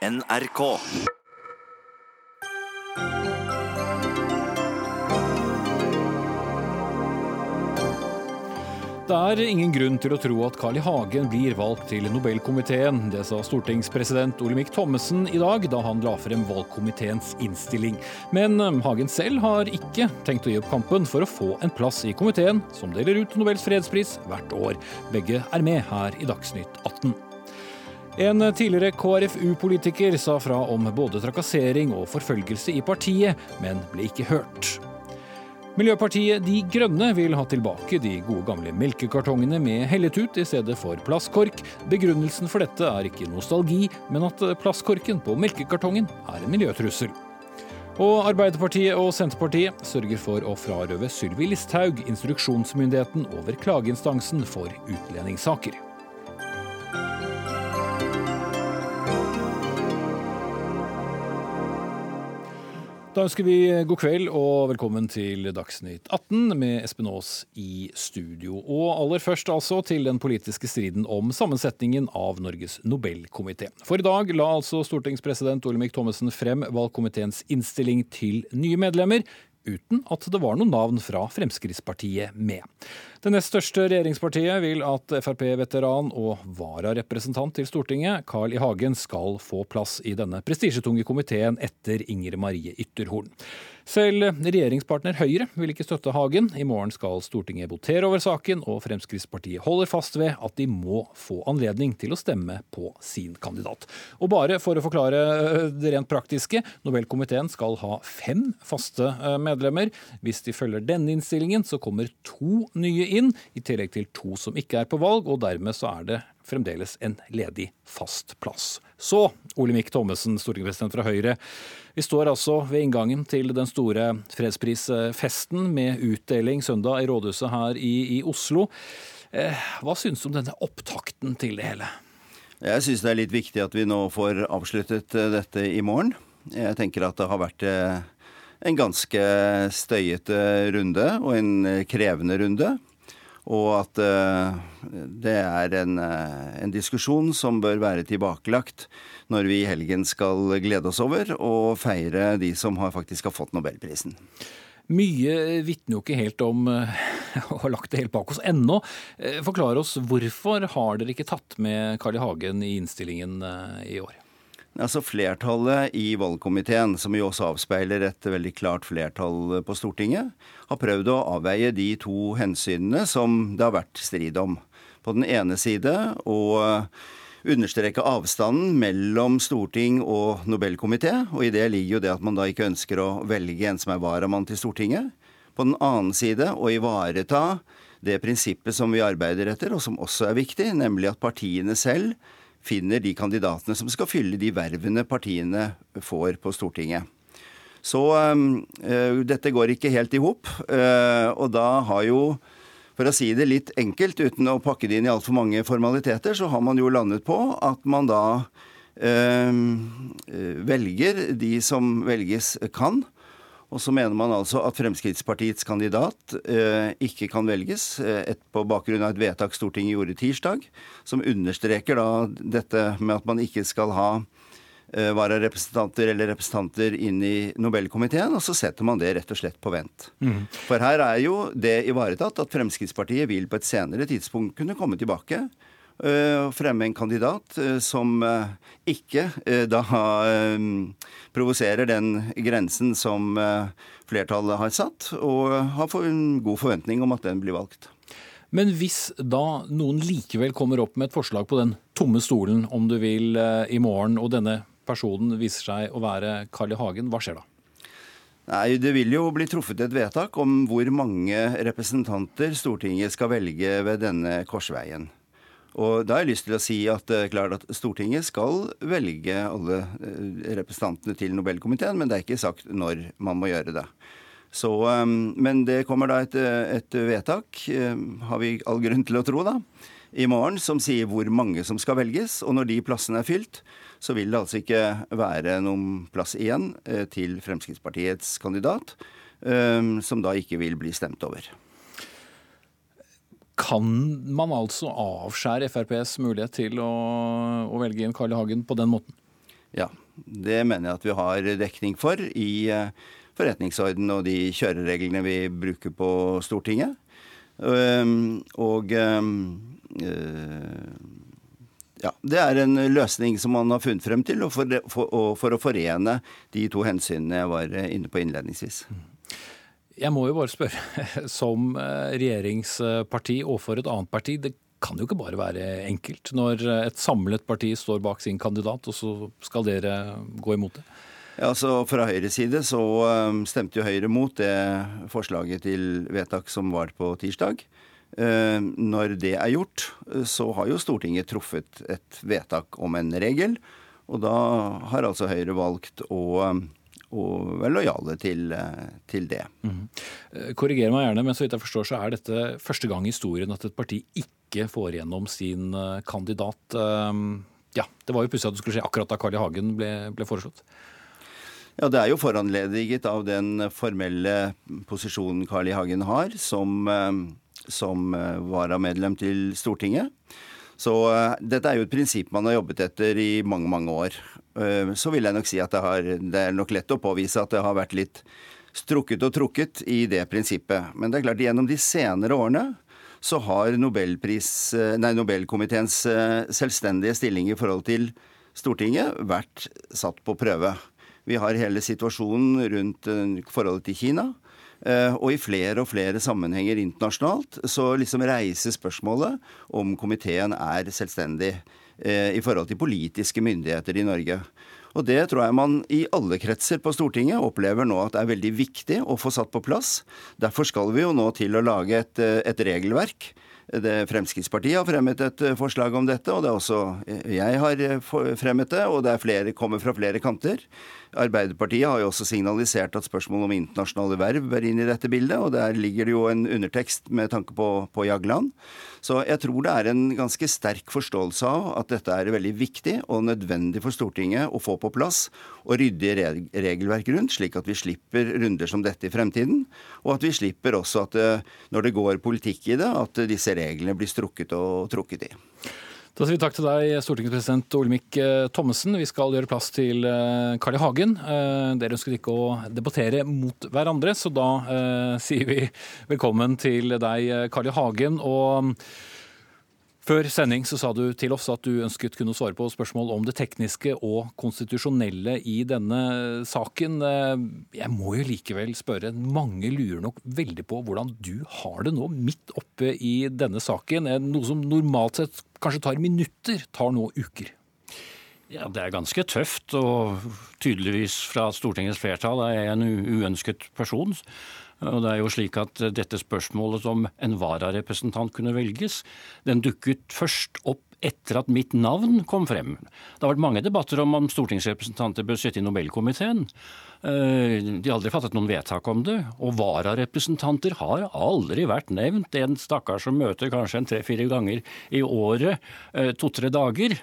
NRK. Det er ingen grunn til å tro at Carl I. Hagen blir valgt til Nobelkomiteen. Det sa stortingspresident Olemic Thommessen i dag, da han la frem valgkomiteens innstilling. Men um, Hagen selv har ikke tenkt å gi opp kampen for å få en plass i komiteen, som deler ut Nobels fredspris hvert år. Begge er med her i Dagsnytt 18. En tidligere KrFU-politiker sa fra om både trakassering og forfølgelse i partiet, men ble ikke hørt. Miljøpartiet De Grønne vil ha tilbake de gode gamle melkekartongene med helletut i stedet for plastkork. Begrunnelsen for dette er ikke nostalgi, men at plastkorken på melkekartongen er en miljøtrussel. Og Arbeiderpartiet og Senterpartiet sørger for å frarøve Sylvi Listhaug instruksjonsmyndigheten over klageinstansen for utlendingssaker. Da ønsker vi god kveld og velkommen til Dagsnytt 18 med Espen Aas i studio. Og aller først altså til den politiske striden om sammensetningen av Norges Nobelkomité. For i dag la altså stortingspresident Olemic Thommessen frem valgkomiteens innstilling til nye medlemmer, uten at det var noen navn fra Fremskrittspartiet med. Det nest største regjeringspartiet vil at Frp-veteran og vararepresentant til Stortinget, Carl I. Hagen, skal få plass i denne prestisjetunge komiteen etter Inger Marie Ytterhorn. Selv regjeringspartner Høyre vil ikke støtte Hagen. I morgen skal Stortinget votere over saken, og Fremskrittspartiet holder fast ved at de må få anledning til å stemme på sin kandidat. Og bare for å forklare det rent praktiske, Nobelkomiteen skal ha fem faste medlemmer. Hvis de følger denne innstillingen, så kommer to nye inn, i tillegg til to som ikke er på valg, og dermed så er det fremdeles en ledig fast plass. Så, Olemic Thommessen, stortingspresident fra Høyre. Vi står altså ved inngangen til den store fredsprisfesten med utdeling søndag i rådhuset her i, i Oslo. Eh, hva syns du om denne opptakten til det hele? Jeg syns det er litt viktig at vi nå får avsluttet eh, dette i morgen. Jeg tenker at det har vært eh, en ganske støyete runde og en krevende runde. Og at det er en, en, diskusjon som bør være tilbakelagt når vi i helgen skal glede oss over og feire de som har faktisk har fått nobelprisen. Mye vitner jo ikke helt om å ha lagt det helt bak oss ennå. Forklar oss hvorfor har dere ikke tatt med Carl I. Hagen i innstillingen i år? Altså Flertallet i valgkomiteen, som jo også avspeiler et veldig klart flertall på Stortinget, har prøvd å avveie de to hensynene som det har vært strid om. På den ene side å understreke avstanden mellom storting og Nobelkomité, og i det ligger jo det at man da ikke ønsker å velge en som er varamann til Stortinget. På den annen side å ivareta det prinsippet som vi arbeider etter, og som også er viktig, nemlig at partiene selv finner de kandidatene som skal fylle de vervene partiene får på Stortinget. Så øh, dette går ikke helt i hop. Øh, og da har jo, for å si det litt enkelt uten å pakke det inn i altfor mange formaliteter, så har man jo landet på at man da øh, velger de som velges kan. Og så mener man altså at Fremskrittspartiets kandidat eh, ikke kan velges eh, et, på bakgrunn av et vedtak Stortinget gjorde tirsdag, som understreker da dette med at man ikke skal ha eh, vararepresentanter eller representanter inn i Nobelkomiteen, og så setter man det rett og slett på vent. Mm. For her er jo det ivaretatt at Fremskrittspartiet vil på et senere tidspunkt kunne komme tilbake Eh, fremme en kandidat eh, som eh, ikke da provoserer den grensen som flertallet har satt, og har en god forventning om at den blir valgt. Men hvis da noen likevel kommer opp med et forslag på den tomme stolen, om du vil, i morgen, og denne personen viser seg å være Carl I. Hagen, hva skjer da? Nei, Det vil jo bli truffet et vedtak om hvor mange representanter Stortinget skal velge ved denne korsveien. Og da har jeg lyst til å si at, det er klart at Stortinget skal velge alle eh, representantene til Nobelkomiteen, men det er ikke sagt når man må gjøre det. Så, ehm, men det kommer da et, et, vedtak, eh, har vi all grunn til å tro, da, i morgen, som sier hvor mange som skal velges. Og når de plassene er fylt, så vil det altså ikke være noen plass igjen eh, til Fremskrittspartiets kandidat, ehm, som da ikke vil bli stemt over. Kan man altså avskjære FrPs mulighet til å, å velge inn Carl I. Hagen på den måten? Ja, det mener jeg at vi har dekning for i uh, forretningsorden og de kjørereglene vi bruker på Stortinget. Og uh, ja, Det er en løsning som man har funnet frem til, og for, for, og for, å forene de to hensynene jeg var inne på innledningsvis. Jeg må jo bare spørre, som regjeringsparti overfor et annet parti. Det kan jo ikke bare være enkelt når et samlet parti står bak sin kandidat, og så skal dere gå imot det? Ja, så Fra Høyres side så um, stemte jo Høyre mot det forslaget til vedtak som var på tirsdag. Når det er gjort, så har jo Stortinget truffet et vedtak om en regel. Og da har altså Høyre valgt å, um, er lojale til, uh, til det. Mm. Korriger meg gjerne, men så vidt jeg forstår så er dette første gang i historien at et parti ikke får gjennom sin eh, kandidat. Ehm, ja, Det var jo pussig at det skulle skje akkurat da Carl I. Hagen ble, ble foreslått. Ja, Det er jo foranlediget av den formelle posisjonen Carl I. Hagen har som, eh, som eh, varamedlem til Stortinget. Så dette er jo et prinsipp man har jobbet etter i mange, mange år. Så vil jeg nok si at det, har, det er nok lett å påvise at det har vært litt strukket og trukket i det prinsippet. Men det er klart, gjennom de senere årene så har eh, nei, Nobelkomiteens eh, selvstendige stilling i forhold til Stortinget vært satt på prøve. Vi har hele situasjonen rundt eh, forholdet til Kina. Og i flere og flere sammenhenger internasjonalt så liksom reiser spørsmålet om komiteen er selvstendig i forhold til politiske myndigheter i Norge. Og det tror jeg man i alle kretser på Stortinget opplever nå at det er veldig viktig å få satt på plass. Derfor skal vi jo nå til å lage et, et regelverk. Det Fremskrittspartiet har fremmet et forslag om dette, og det er også jeg har fremmet det, og det er flere, kommer fra flere kanter. Arbeiderpartiet har jo også signalisert at spørsmålet om internasjonale verv bør inn i dette bildet, og der ligger det jo en undertekst med tanke på, på Jagland. Så jeg tror det er en ganske sterk forståelse av at dette er veldig viktig og nødvendig for Stortinget å få på plass og ryddig regelverk rundt, slik at vi slipper runder som dette i fremtiden. Og at vi slipper også at eh, når det går politikk i det, at disse reglene blir strukket og trukket i. Da sier vi takk til deg, stortingspresident Olemic eh, Thommessen. Vi skal gjøre plass til Carl eh, I. Hagen. Eh, dere ønsket ikke å debattere mot hverandre, så da eh, sier vi velkommen til deg, Carl I. Hagen. og før sending så sa du til oss at du ønsket kunne svare på spørsmål om det tekniske og konstitusjonelle i denne saken. Jeg må jo likevel spørre, mange lurer nok veldig på hvordan du har det nå, midt oppe i denne saken. Noe som normalt sett kanskje tar minutter, tar nå uker. Ja, Det er ganske tøft, og tydeligvis fra Stortingets flertall er jeg en uønsket person. Og det er jo slik at Dette spørsmålet om en vararepresentant kunne velges, den dukket først opp etter at mitt navn kom frem. Det har vært mange debatter om om stortingsrepresentanter bør sitte i Nobelkomiteen. Eh, de har aldri fattet noen vedtak om det. Og vararepresentanter har aldri vært nevnt. En stakkar som møter kanskje en tre-fire ganger i året, eh, to-tre dager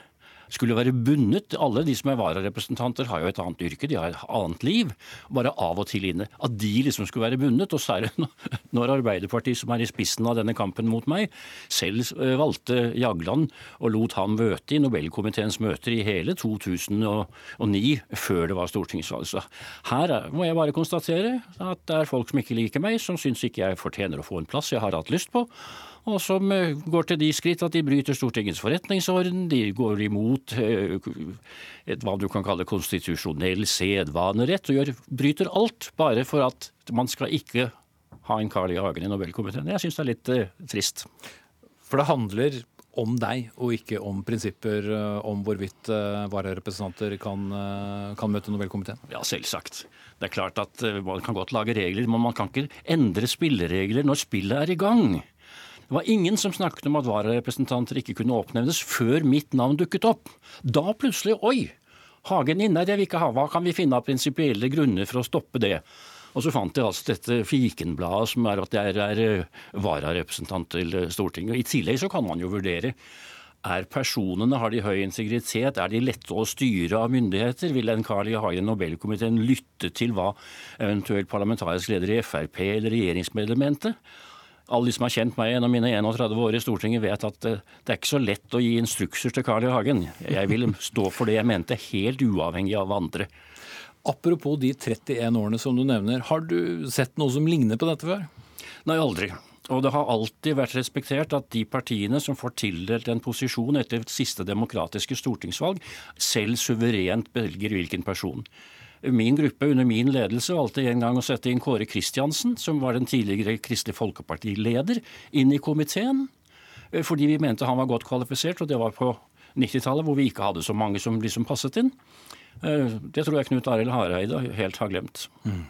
skulle være bundet. Alle de som er vararepresentanter har jo et annet yrke, de har et annet liv. Bare av og til inne. At de liksom skulle være bundet, og særlig når Arbeiderpartiet, som er i spissen av denne kampen mot meg, selv eh, valgte Jagland og lot ham møte i Nobelkomiteens møter i hele 2009, før det var stortingsvalg. Så her må jeg bare konstatere at det er folk som ikke liker meg, som syns ikke jeg fortjener å få en plass jeg har hatt lyst på og som eh, går til de skritt at de bryter Stortingets forretningsorden, de går imot eh, et, hva du kan kalle konstitusjonell sedvanerett, og gjør, bryter alt bare for at man skal ikke ha en Carl I. Hagen i Nobelkomiteen. Jeg syns det er litt eh, trist. For det handler om deg, og ikke om prinsipper om hvorvidt vararepresentanter kan, kan møte Nobelkomiteen? Ja, selvsagt. Det er klart at Man kan godt lage regler, men man kan ikke endre spilleregler når spillet er i gang. Det var ingen som snakket om at vararepresentanter ikke kunne oppnevnes før mitt navn dukket opp. Da plutselig Oi! Hagen inne, det vil ikke ha. Hva kan vi finne av prinsipielle grunner for å stoppe det? Og så fant jeg altså dette fikenbladet som er at jeg er eh, vararepresentant til Stortinget. I tillegg så kan man jo vurdere er personene, har de høy integritet, er de lette å styre av myndigheter? Vil en Carl I. Hagen Nobelkomiteen lytte til hva eventuelt parlamentarisk leder i Frp eller regjeringsmedlem mente? Alle de som har kjent meg gjennom mine 31 år i Stortinget, vet at det, det er ikke så lett å gi instrukser til Carl I. Hagen. Jeg vil stå for det jeg mente, helt uavhengig av andre. Apropos de 31 årene som du nevner, har du sett noe som ligner på dette før? Nei, aldri. Og det har alltid vært respektert at de partiene som får tildelt en posisjon etter siste demokratiske stortingsvalg, selv suverent velger hvilken person. Min gruppe under min ledelse valgte en gang å sette inn Kåre Kristiansen, som var den tidligere Kristelig Folkeparti-leder, inn i komiteen. Eh, fordi vi mente han var godt kvalifisert, og det var på 90-tallet hvor vi ikke hadde så mange som liksom passet inn. Eh, det tror jeg Knut Arild Hareide helt har glemt. Mm.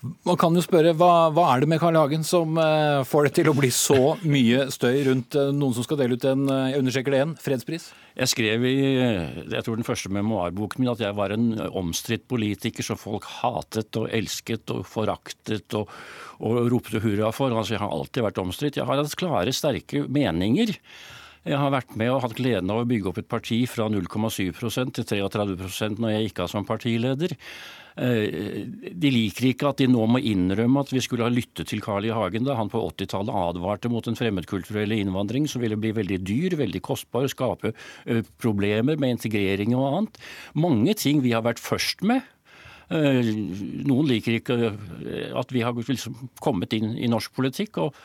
Man kan jo spørre, hva, hva, er det med Carl Hagen som uh, får det til å bli så mye støy rundt uh, noen som skal dele ut en uh, jeg undersøker det en, fredspris? Jeg skrev i jeg tror den første memoarboken min at jeg var en omstridt politiker som folk hatet og elsket og foraktet og, og ropte hurra for. Altså, jeg har alltid vært omstridt. Jeg har hatt klare, sterke meninger. Jeg har vært med og hatt gleden av å bygge opp et parti fra 0,7% til 33 når jeg gikk av som partileder. Eh, de liker ikke at de nå må innrømme at vi skulle ha lyttet til Carl I. Hagen da han på 80-tallet advarte mot den fremmedkulturelle innvandring som ville bli veldig dyr, veldig kostbar, skape eh, problemer med integrering og annet. Mange ting vi har vært først med. Eh, noen liker ikke at vi har liksom kommet inn i norsk politikk. og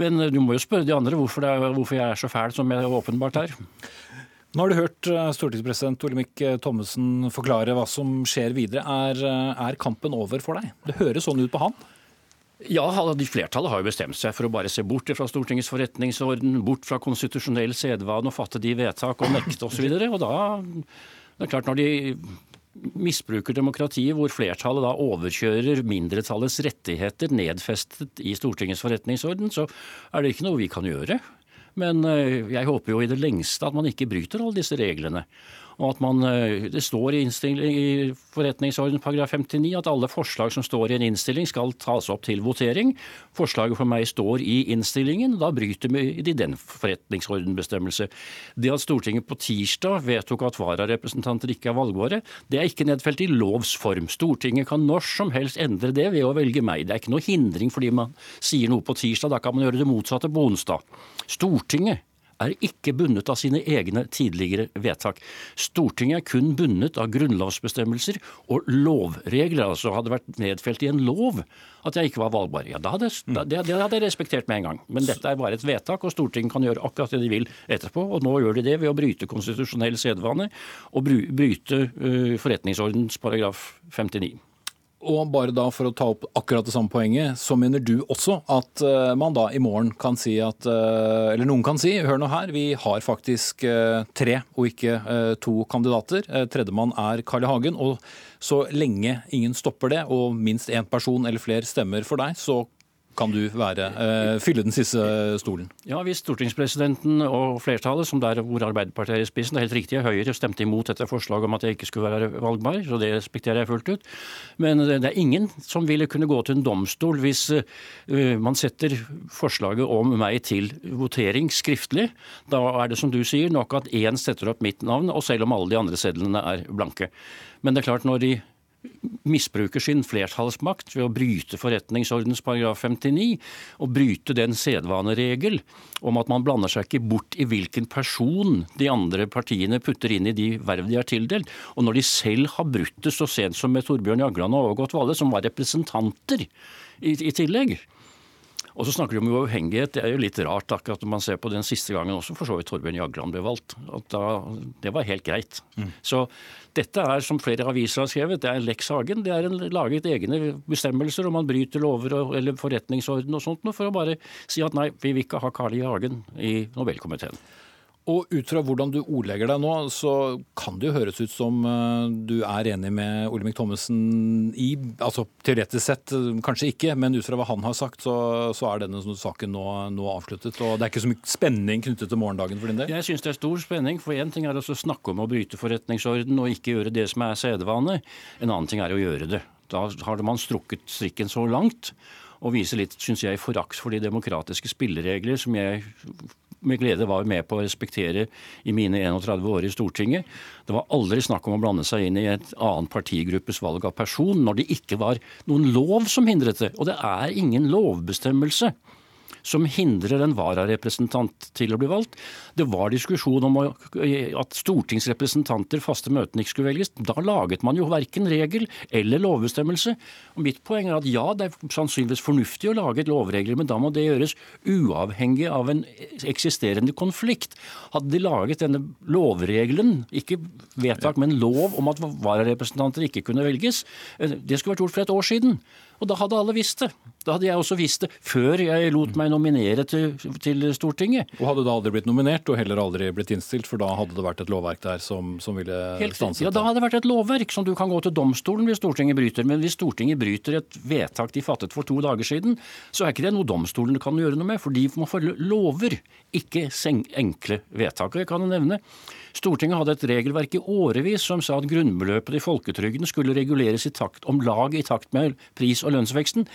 men du må jo spørre de andre hvorfor, er, hvorfor jeg er så fæl som jeg åpenbart er. Nå har du hørt eh, stortingspresident Olemic eh, Thommessen forklare hva som skjer videre. Er, eh, er, kampen over for deg? Det høres sånn ut på han. Ja, de Flertallet har jo bestemt seg for å bare se bort fra Stortingets forretningsorden, bort fra konstitusjonell sedvane og fatte de vedtak og nekte osv. Og, og da det er klart Når de misbruker demokratiet, hvor flertallet da overkjører mindretallets rettigheter nedfestet i Stortingets forretningsorden, så er det ikke noe vi kan gjøre. Men eh, jeg håper jo i det lengste at man ikke bryter alle disse reglene. Og at man, eh, Det står i, i forretningsorden paragraf 59 at alle forslag som står i en innstilling skal tas opp til votering. Forslaget for meg står i innstillingen. Da bryter de den forretningsordenbestemmelse. Det at Stortinget på tirsdag vedtok at vararepresentanter ikke er valgbare, det er ikke nedfelt i lovs form. Stortinget kan når som helst endre det ved å velge meg. Det er ikke noe hindring fordi man sier noe på tirsdag. Da kan man gjøre det motsatte på onsdag. Stortinget er ikke bundet av sine egne tidligere vedtak. Stortinget er kun bundet av grunnlovsbestemmelser og lovregler. altså Hadde det vært nedfelt i en lov at jeg ikke var valgbar, ja, da hadde, det, det hadde jeg respektert med en gang. Men dette er bare et vedtak, og Stortinget kan gjøre akkurat det de vil etterpå. Og nå gjør de det ved å bryte konstitusjonell sedvane og bryte uh, forretningsordens paragraf 59. Og bare da for å ta opp akkurat det samme poenget, så mener du også at uh, man da i morgen kan si at uh, Eller noen kan si, hør nå her, vi har faktisk uh, tre og ikke to kandidater. Tredjemann er Carl I. Hagen. Og så lenge ingen stopper det, og minst én person eller flere stemmer for deg, så kan du være, uh, fylle den siste stolen? Ja, Hvis stortingspresidenten og flertallet, som der hvor Arbeiderpartiet er i spissen, det er helt riktig, Høyre stemte imot dette forslaget om at jeg ikke skulle være valgbar, så det respekterer jeg fullt ut. Men det er ingen som ville kunne gå til en domstol hvis uh, man setter forslaget om meg til votering skriftlig. Da er det som du sier nok at én setter opp mitt navn, og selv om alle de andre sedlene er blanke. Men det er klart når de misbruker sin flertallsmakt ved å bryte forretningsordens paragraf 59 og bryte den sedvaneregel om at man blander seg ikke bort i hvilken person de andre partiene putter inn i de verv de er tildelt. Og når de selv har brutt det så sent som med Torbjørn Jagland og Ågot Valle, som var representanter i, i tillegg. Og så snakker de om uavhengighet. Det er jo litt rart akkurat når man ser på den siste gangen også, for så vidt Torbjørn Jagland ble valgt. Da, det var helt greit. Mm. Så dette er, som flere aviser har skrevet, det er Lex Hagen. Det er en, laget egne bestemmelser om man bryter lover og, eller forretningsorden og sånt for å bare si at nei, vi vil ikke ha Carl I. Hagen i Nobelkomiteen. Og ut fra hvordan du ordlegger deg nå, så kan det jo høres ut som eh, du er enig med Olemic Thommessen i Altså teoretisk sett kanskje ikke, men ut fra hva han har sagt, så, så er denne saken nå, nå, avsluttet. Og det er ikke så mye spenning knyttet til morgendagen for din del? Jeg syns det er stor spenning. For én ting er å snakke om å bryte forretningsorden og ikke gjøre det som er sedvane. En annen ting er å gjøre det. Da har man strukket strikken så langt og viser litt, syns jeg, forakt for de demokratiske spilleregler som jeg med glede var med på å respektere i mine 31 år i Stortinget. Det var aldri snakk om å blande seg inn i et annet partigruppes valg av person når det ikke var noen lov som hindret det. Og det er ingen lovbestemmelse som hindrer en vararepresentant til å bli valgt. Det var diskusjon om at stortingsrepresentanter, faste møtene, ikke skulle velges. Da laget man jo verken regel eller lovbestemmelse. Og mitt poeng er at ja, det er sannsynligvis fornuftig å lage et lovregler, men da må det gjøres uavhengig av en eksisterende konflikt. Hadde de laget denne lovregelen, ikke vedtak, men lov om at vararepresentanter ikke kunne velges, eh, det skulle vært gjort for et år siden. Og da hadde alle visst det. Da hadde jeg også visst det før jeg lot meg nominere til, til, Stortinget. Og hadde da aldri blitt nominert og heller aldri blitt innstilt, for da hadde det vært et lovverk der som, som ville Helt, stanset Ja, da hadde det vært et lovverk som du kan gå til domstolen hvis Stortinget bryter. Men hvis Stortinget bryter et vedtak de fattet for to dager siden, så er ikke det noe domstolen kan gjøre noe med, for de må følge lover, ikke enkle vedtak. Og jeg kan nevne Stortinget hadde et regelverk i årevis som sa at grunnbeløpet i folketrygden skulle reguleres i takt, om lag i takt med pris- og lønnsveksten.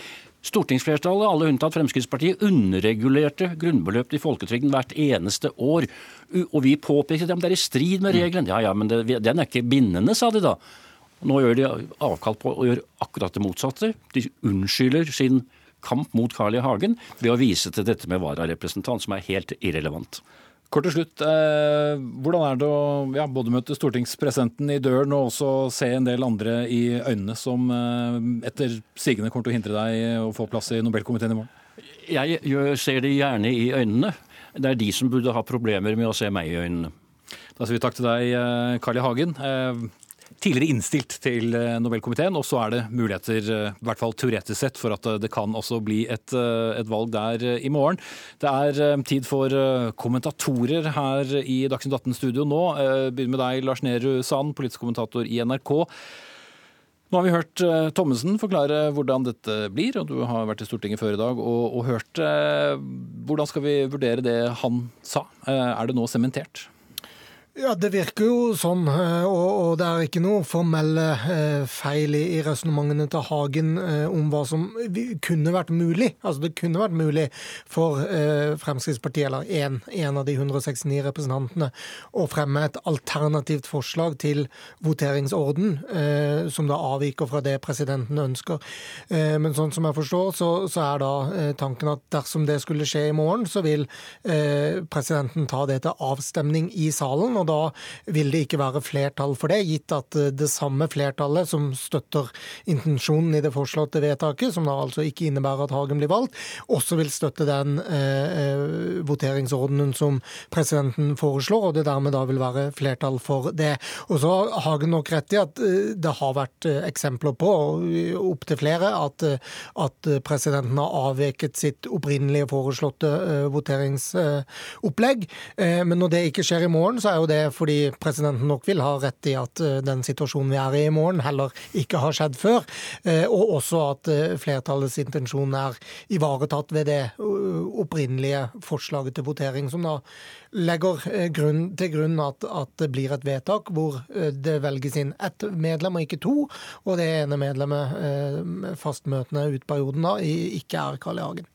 Stortingsflertallet, alle unntatt Fremskrittspartiet, underregulerte grunnbeløpet i folketrygden hvert eneste år. Og vi påpekte at det er i strid med regelen. Ja ja, men det, den er ikke bindende, sa de da. Nå gjør de avkall på å gjøre akkurat det motsatte. De unnskylder sin kamp mot Carl I. Hagen ved å vise til dette med vararepresentant, som er helt irrelevant. Kort til slutt, eh, hvordan er det å ja, både møte stortingspresidenten i døren og også se en del andre i øynene som eh, etter sigende kommer til å hindre deg å få plass i Nobelkomiteen i morgen? Jeg ser de gjerne i øynene. Det er de som burde ha problemer med å se meg i øynene. Da sier vi takk til deg, eh, Carl I. Hagen. Tidligere innstilt til eh, Nobelkomiteen, og så er det muligheter, eh, i hvert fall teoretisk sett, for at eh, det kan også bli et, et valg der i morgen. Det er tid for kommentatorer her i Dagsnytt 18-studio nå. Begynner med deg, Lars Nehru Sand, politisk kommentator i NRK. Nå har vi hørt Thommessen forklare hvordan dette blir, og du har vært i Stortinget før i dag og, og hørt. Hvordan skal vi vurdere det han sa? Er det nå sementert? Ja, det virker jo sånn, og, og, det er ikke noe formelle eh, feil i resonnementene til Hagen eh, om hva som kunne vært mulig. Altså det kunne vært mulig for Fremskrittspartiet, eller en av de 169 representantene, å fremme et alternativt forslag til voteringsorden, som da avviker fra det presidenten ønsker. Men sånn som jeg forstår, så, så er da tanken at dersom det skulle skje i morgen, så vil presidenten ta det til avstemning i salen. og da vil det ikke være flertall for det, gitt at eh, det samme flertallet som støtter intensjonen i det foreslåtte vedtaket, som da altså ikke innebærer at Hagen blir valgt, også vil støtte den eh, eh, voteringsordenen som presidenten foreslår, og det dermed da vil være flertall for det. Og så har Hagen nok rett i at eh, det har vært eksempler på, opptil flere, at, at presidenten har avveket sitt opprinnelige foreslåtte voteringsopplegg. Men når det ikke skjer i morgen, så er jo det det fordi presidenten nok vil ha rett i at eh, den situasjonen vi er i i morgen, heller ikke har skjedd før. Eh, og også at eh, flertallets intensjon er ivaretatt ved det opprinnelige forslaget til votering, som da legger grunn, til grunn at, at, det blir et vedtak hvor det velges inn ett medlem og ikke to, og det ene medlemmet fastmøtende ut perioden da ikke er Carl I. Hagen.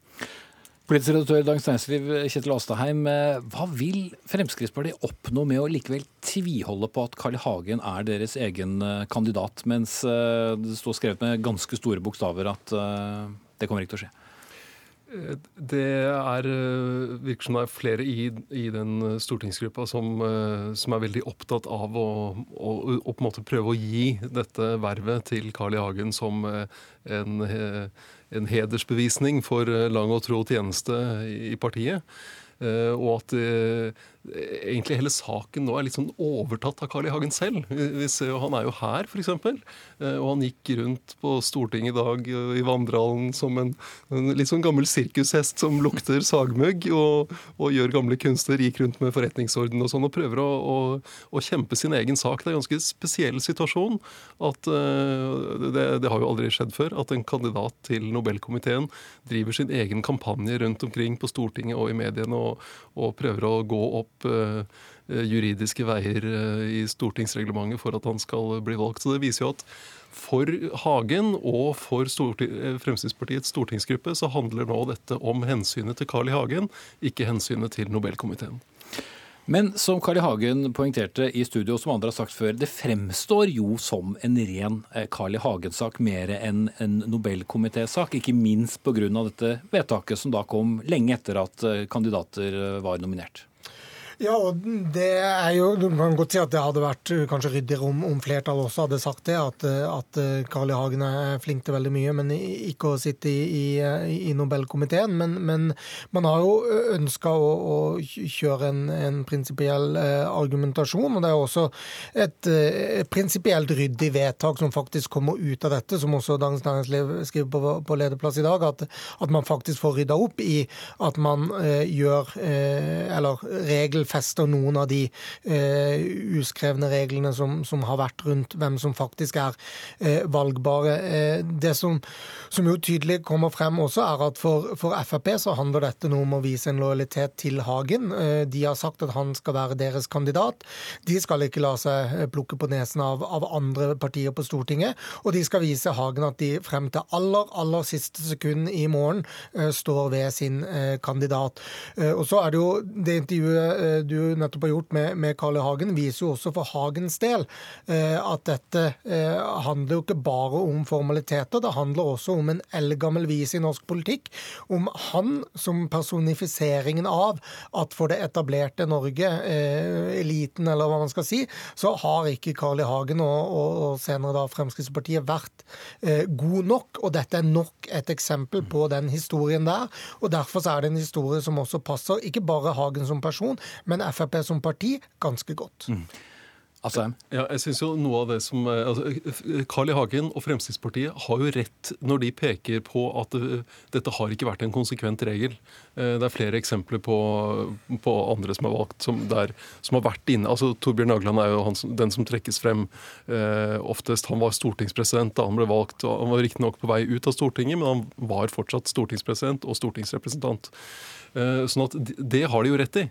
Politisk redaktør i Dagens Næringsliv, Kjetil Aastadheim. Hva vil Fremskrittspartiet oppnå med å likevel tviholde på at Carl I. Hagen er deres egen eh, kandidat, mens eh, det står skrevet med ganske store bokstaver at eh, det kommer ikke til å skje? Det er, virker som det er flere i, i den stortingsgruppa som, som, er veldig opptatt av å, å, å, prøve å gi dette vervet til Carl I. Hagen som en en hedersbevisning for eh, lang og tro tjeneste i partiet. Eh, og at eh, egentlig hele saken nå er litt sånn overtatt av Carl I. Hagen selv. Vi ser jo, Han er jo her, f.eks. Eh, og han gikk rundt på Stortinget i dag i vandrehallen som en, en, litt sånn gammel sirkushest som lukter sagmugg, og, og, gjør gamle kunster, gikk rundt med forretningsorden og sånn, og prøver å, å, å, kjempe sin egen sak. Det er en ganske spesiell situasjon. at det, det, har jo aldri skjedd før at en kandidat til Nobelkomiteen driver sin egen kampanje rundt omkring på Stortinget og i mediene og, og prøver å gå opp opp juridiske veier i stortingsreglementet for at han skal bli valgt. Så det viser jo at for Hagen og for Fremskrittspartiets stortingsgruppe så handler nå dette om hensynet til Carl I. Hagen, ikke hensynet til Nobelkomiteen. Men som Carl I. Hagen poengterte i studio, som andre har sagt før, det fremstår jo som en ren eh, Carl I. Hagen-sak mer enn en Nobelkomitésak. Ikke minst pga. dette vedtaket som da kom lenge etter at eh, kandidater eh, var nominert. Ja, og det er jo, Du kan godt si at det hadde vært uh, kanskje ryddigere om, om flertallet også hadde sagt det. At, uh, at uh, Carl I. Hagen er flink til veldig mye, men ikke å sitte i, i, i Nobelkomiteen. Men, men, man har jo ønska å, å, kjøre en, en prinsipiell argumentasjon. Og det er også et, et prinsipielt ryddig vedtak som faktisk kommer ut av dette, som også Dagens Næringsliv skriver på, på lederplass i dag. At, at, man faktisk får rydda opp i at man gjør eller regel fester noen av de eh, uskrevne reglene som, som, har vært rundt hvem som faktisk er eh, valgbare. Eh, det som, som, jo tydelig kommer frem også, er at for, for, Frp så handler dette noe om å vise en lojalitet til Hagen. Eh, de har sagt at han skal være deres kandidat. De skal ikke la seg eh, plukke på nesen av, av andre partier på Stortinget. Og de skal vise Hagen at de frem til aller, aller siste sekund i morgen eh, står ved sin kandidat. Og så er det jo det intervjuet du nettopp har gjort med, med Carl I. Hagen, viser jo også for Hagens del eh, at dette eh, handler jo ikke bare om formaliteter, det handler også om en eldgammel vis i norsk politikk. Om han som personifiseringen av at for det etablerte Norge, eh, eliten eller hva man skal si, så har ikke Carl I. Hagen og, og, senere da Fremskrittspartiet vært god nok. Og dette er nok et eksempel på den historien der. Og derfor er det en historie som også passer ikke bare Hagen som person, men Frp som parti ganske godt. Mm. Altså. Ja, jeg synes jo noe av det som eh, altså, Carl I. Hagen og Fremskrittspartiet har jo rett når de peker på at eh, dette har ikke vært en konsekvent regel. Eh, det er flere eksempler på, på andre som er valgt, som, der, som, har vært inne altså Torbjørn Jagland er jo han, den som trekkes frem eh, oftest. Han var stortingspresident da han ble valgt. Han var riktignok på vei ut av Stortinget, men han var fortsatt stortingspresident og stortingsrepresentant. Eh, sånn at Det har de jo rett i.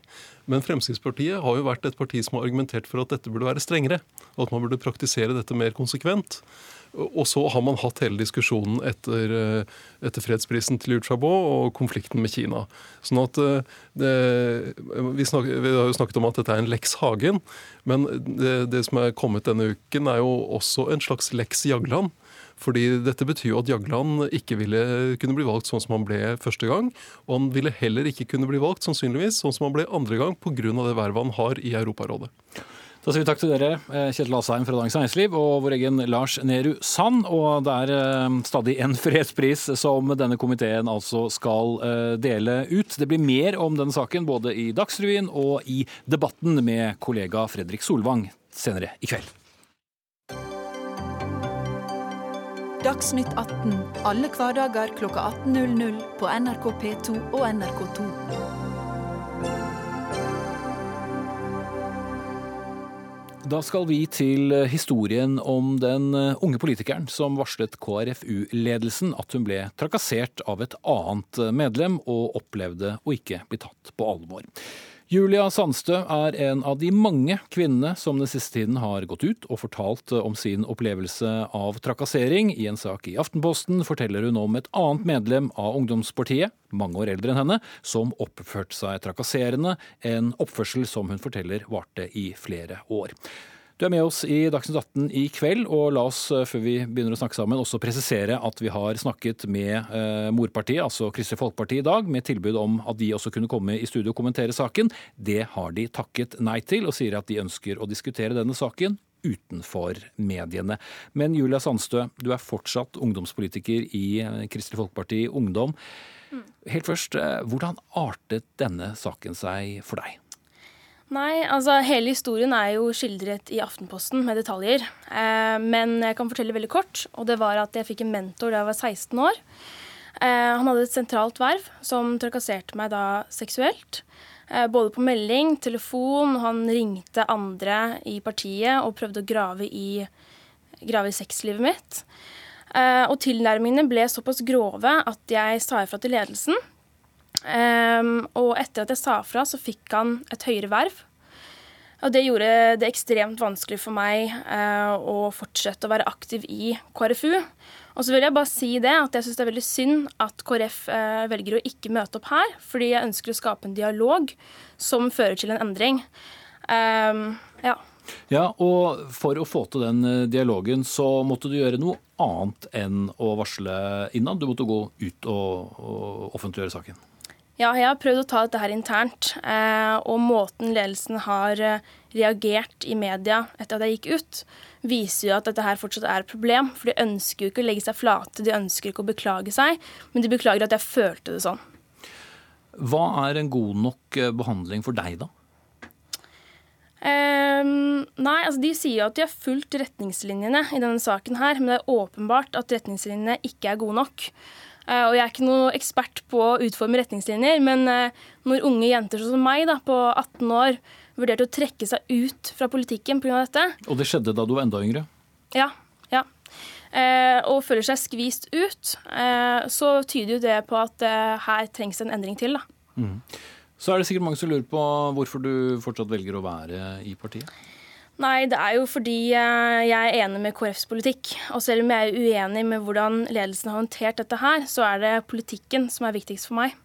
Men Fremskrittspartiet har jo vært et parti som har argumentert for at dette burde være strengere. Og at man burde praktisere dette mer konsekvent. Og så har man hatt hele diskusjonen etter, eh, etter fredsprisen til Liu og konflikten med Kina. Sånn at eh, det, vi, snak, vi, har jo snakket om at dette er en Lex Hagen, men det, det som er kommet denne uken, er jo også en slags Lex Jagland. Fordi dette betyr jo at Jagland ikke ville kunne bli valgt sånn som han ble første gang. Og han ville heller ikke kunne bli valgt sannsynligvis sånn som han ble andre gang pga. det vervet han har i Europarådet. Da sier vi takk til dere, eh, Kjetil Asheim fra Dagens Næringsliv og vår egen Lars Nehru Sand. Og det er eh, stadig en fredspris som denne komiteen altså skal eh, dele ut. Det blir mer om denne saken både i Dagsrevyen og i debatten med kollega Fredrik Solvang senere i kveld. Dagsnytt 18 alle hverdager kl 18.00 på NRK P2 og NRK2. Da skal vi til historien om den unge politikeren som varslet KrFU-ledelsen at hun ble trakassert av et annet medlem og opplevde å ikke bli tatt på alvor. Julia Sandstø er en av de mange kvinnene som den siste tiden har gått ut og fortalt om sin opplevelse av trakassering. I en sak i Aftenposten forteller hun om et annet medlem av ungdomspartiet, mange år eldre enn henne, som oppførte seg trakasserende, en oppførsel som hun forteller varte i flere år. Du er med oss i Dagsnytt 18 i kveld, og la oss eh, før vi begynner å snakke sammen, også presisere at vi har snakket med eh, morpartiet, altså Kristelig Folkeparti i dag, med tilbud om at de også kunne komme i studio og kommentere saken. Det har de takket nei til, og sier at de ønsker å diskutere denne saken utenfor mediene. Men Julia Sandstø, du er fortsatt ungdomspolitiker i eh, Kristelig Folkeparti Ungdom. Mm. Helt først, hvordan artet denne saken seg for deg? Nei, altså hele historien er jo skildret i Aftenposten med detaljer. Eh, men jeg kan fortelle veldig kort, og det var at jeg fikk en mentor da jeg var 16 år. Eh, han hadde et sentralt verv som trakasserte meg da seksuelt. Eh, både på melding, telefon, han ringte andre i partiet og prøvde å grave i, grave i sexlivet mitt. Eh, og tilnærmingene ble såpass grove at jeg sa ifra til ledelsen. Um, og etter at jeg sa fra, så fikk han et høyere verv. Og det gjorde det ekstremt vanskelig for meg uh, å fortsette å være aktiv i KrFU. Og så vil jeg bare si det, at jeg syns det er veldig synd at KrF uh, velger å ikke møte opp her, fordi jeg ønsker å skape en dialog som fører til en endring. Um, ja. ja, og for å få til den eh, dialogen, så måtte du gjøre noe annet enn å varsle innad. Du måtte gå ut og, og offentliggjøre saken. Ja, jeg har prøvd å ta dette her internt. Eh, og måten ledelsen har eh, reagert i media etter at jeg gikk ut, viser jo at dette her fortsatt er et problem. For de ønsker jo ikke å legge seg flate, de ønsker ikke å beklage seg, men de beklager at jeg følte det sånn. Hva er en god nok eh, behandling for deg, da? Um, nei, altså De sier jo at de har fulgt retningslinjene i denne saken, her, men det er åpenbart at retningslinjene ikke er gode nok. Eh, og jeg er ikke noe ekspert på å utforme retningslinjer, men eh, når unge jenter som meg da, på 18 år vurderte å trekke seg ut fra politikken pga. dette Og det skjedde da du var enda yngre? Ja. ja. Eh, og føler seg skvist ut, så tyder jo det på at her trengs en endring til. da. Mm. Så er det sikkert mange som lurer på hvorfor du fortsatt velger å være i partiet? Nei, det er jo fordi eh, jeg er enig med KrFs politikk. Og selv om jeg er uenig med hvordan ledelsen har håndtert dette her, så er det politikken som er viktigst for meg.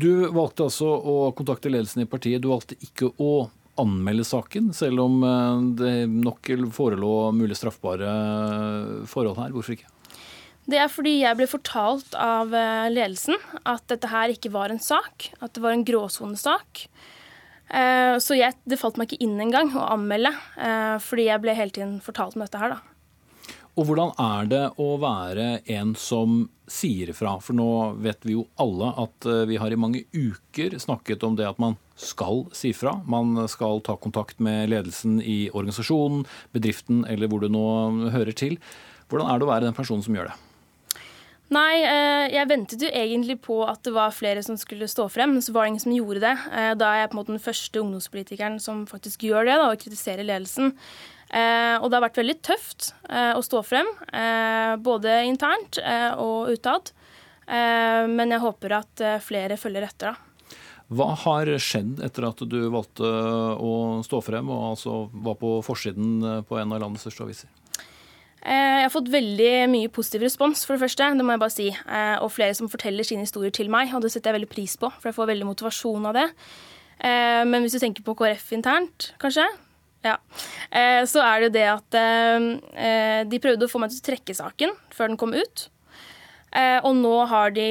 Du valgte altså å kontakte ledelsen i partiet. Du valgte ikke å anmelde saken, selv om eh, det nok forelå mulig straffbare forhold her. Hvorfor ikke? Det er fordi jeg ble fortalt av eh, ledelsen at dette her ikke var en sak, at det var en gråsonesak. Eh, så jeg, det falt meg ikke inn engang å anmelde, eh, fordi jeg ble hele tiden fortalt om dette her, da. Og hvordan er det å være en som sier ifra? For nå vet vi jo alle at eh, vi har i mange uker snakket om det at man skal si fra. Man skal ta kontakt med ledelsen i organisasjonen, bedriften eller hvor det nå hører til. Hvordan er det å være den personen som gjør det? Nei, eh, jeg ventet jo egentlig på at det var flere som skulle stå frem, men så var det ingen som gjorde det. Eh, da er jeg på en måte den første ungdomspolitikeren som faktisk gjør det, da, og kritiserer ledelsen. Eh, og det har vært veldig tøft å stå frem, både internt og utad. Men jeg håper at flere følger etter, da. Hva har skjedd etter at du valgte å stå frem og altså var på forsiden på en av landets største aviser? Eh, jeg har fått veldig mye positiv respons, for det første. Det må jeg bare si. Eh, og flere som forteller sine historier til meg, og det setter jeg veldig pris på. For jeg får veldig motivasjon av det. Eh, men hvis du tenker på KrF internt, kanskje, ja, så er det jo det at de prøvde å få meg til å trekke saken før den kom ut. Og nå har de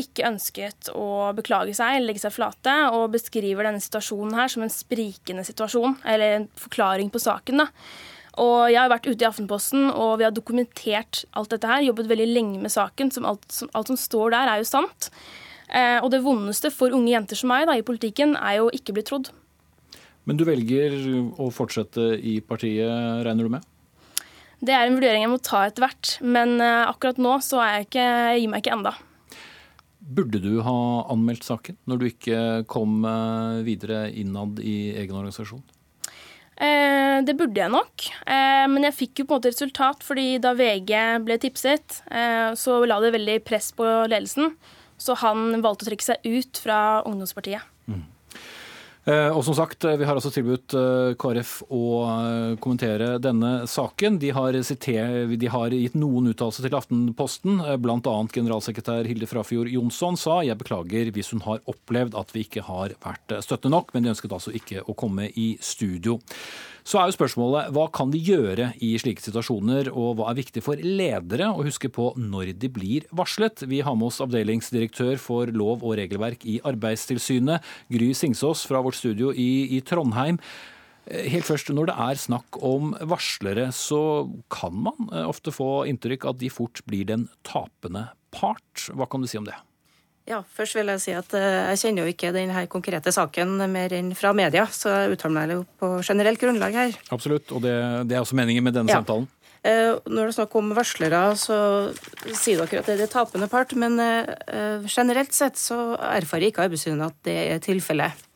ikke ønsket å beklage seg eller legge seg flate, og beskriver denne situasjonen her som en sprikende situasjon, eller en forklaring på saken. da. Og jeg har vært ute i Aftenposten, og vi har dokumentert alt dette her. Jobbet veldig lenge med saken. Som alt, som, alt som står der, er jo sant. Eh, og det vondeste for unge jenter som meg da, i politikken, er jo ikke bli trodd. Men du velger å fortsette i partiet, regner du med? Det er en vurdering jeg må ta etter hvert. Men eh, akkurat nå så er jeg ikke, jeg gir meg ikke enda. Burde du ha anmeldt saken når du ikke kom eh, videre innad i egen organisasjon? Eh, det burde jeg nok, eh, men jeg fikk jo på en måte resultat, fordi da VG ble tipset, eh, så la det veldig press på ledelsen. Så han valgte å trekke seg ut fra ungdomspartiet. Eh, og som sagt, Vi har altså tilbudt eh, KrF å eh, kommentere denne saken. De har, siter, de har gitt noen uttalelser til Aftenposten. Bl.a. generalsekretær Hilde Frafjord Jonsson sa jeg beklager hvis hun har opplevd at vi ikke har vært støttende nok, men de ønsket altså ikke å komme i studio. Så er jo spørsmålet hva kan de gjøre i slike situasjoner, og hva er viktig for ledere å huske på når de blir varslet? Vi har med oss avdelingsdirektør for lov og regelverk i Arbeidstilsynet, Gry Singsås fra vårt studio i, i Trondheim. Helt først, Når det er snakk om varslere, så kan man eh, ofte få inntrykk at de fort blir den tapende part. Hva kan du si om det? Ja, Først vil jeg si at eh, jeg kjenner jo ikke denne konkrete saken mer enn fra media, så jeg uttaler meg jo på generelt grunnlag her. Absolutt, og det, det er også meningen med denne ja. samtalen. Eh, når det er snakk om varslere, så sier dere at det er det tapende part, men eh, generelt sett så erfarer ikke Arbeidstilsynet at det er tilfellet.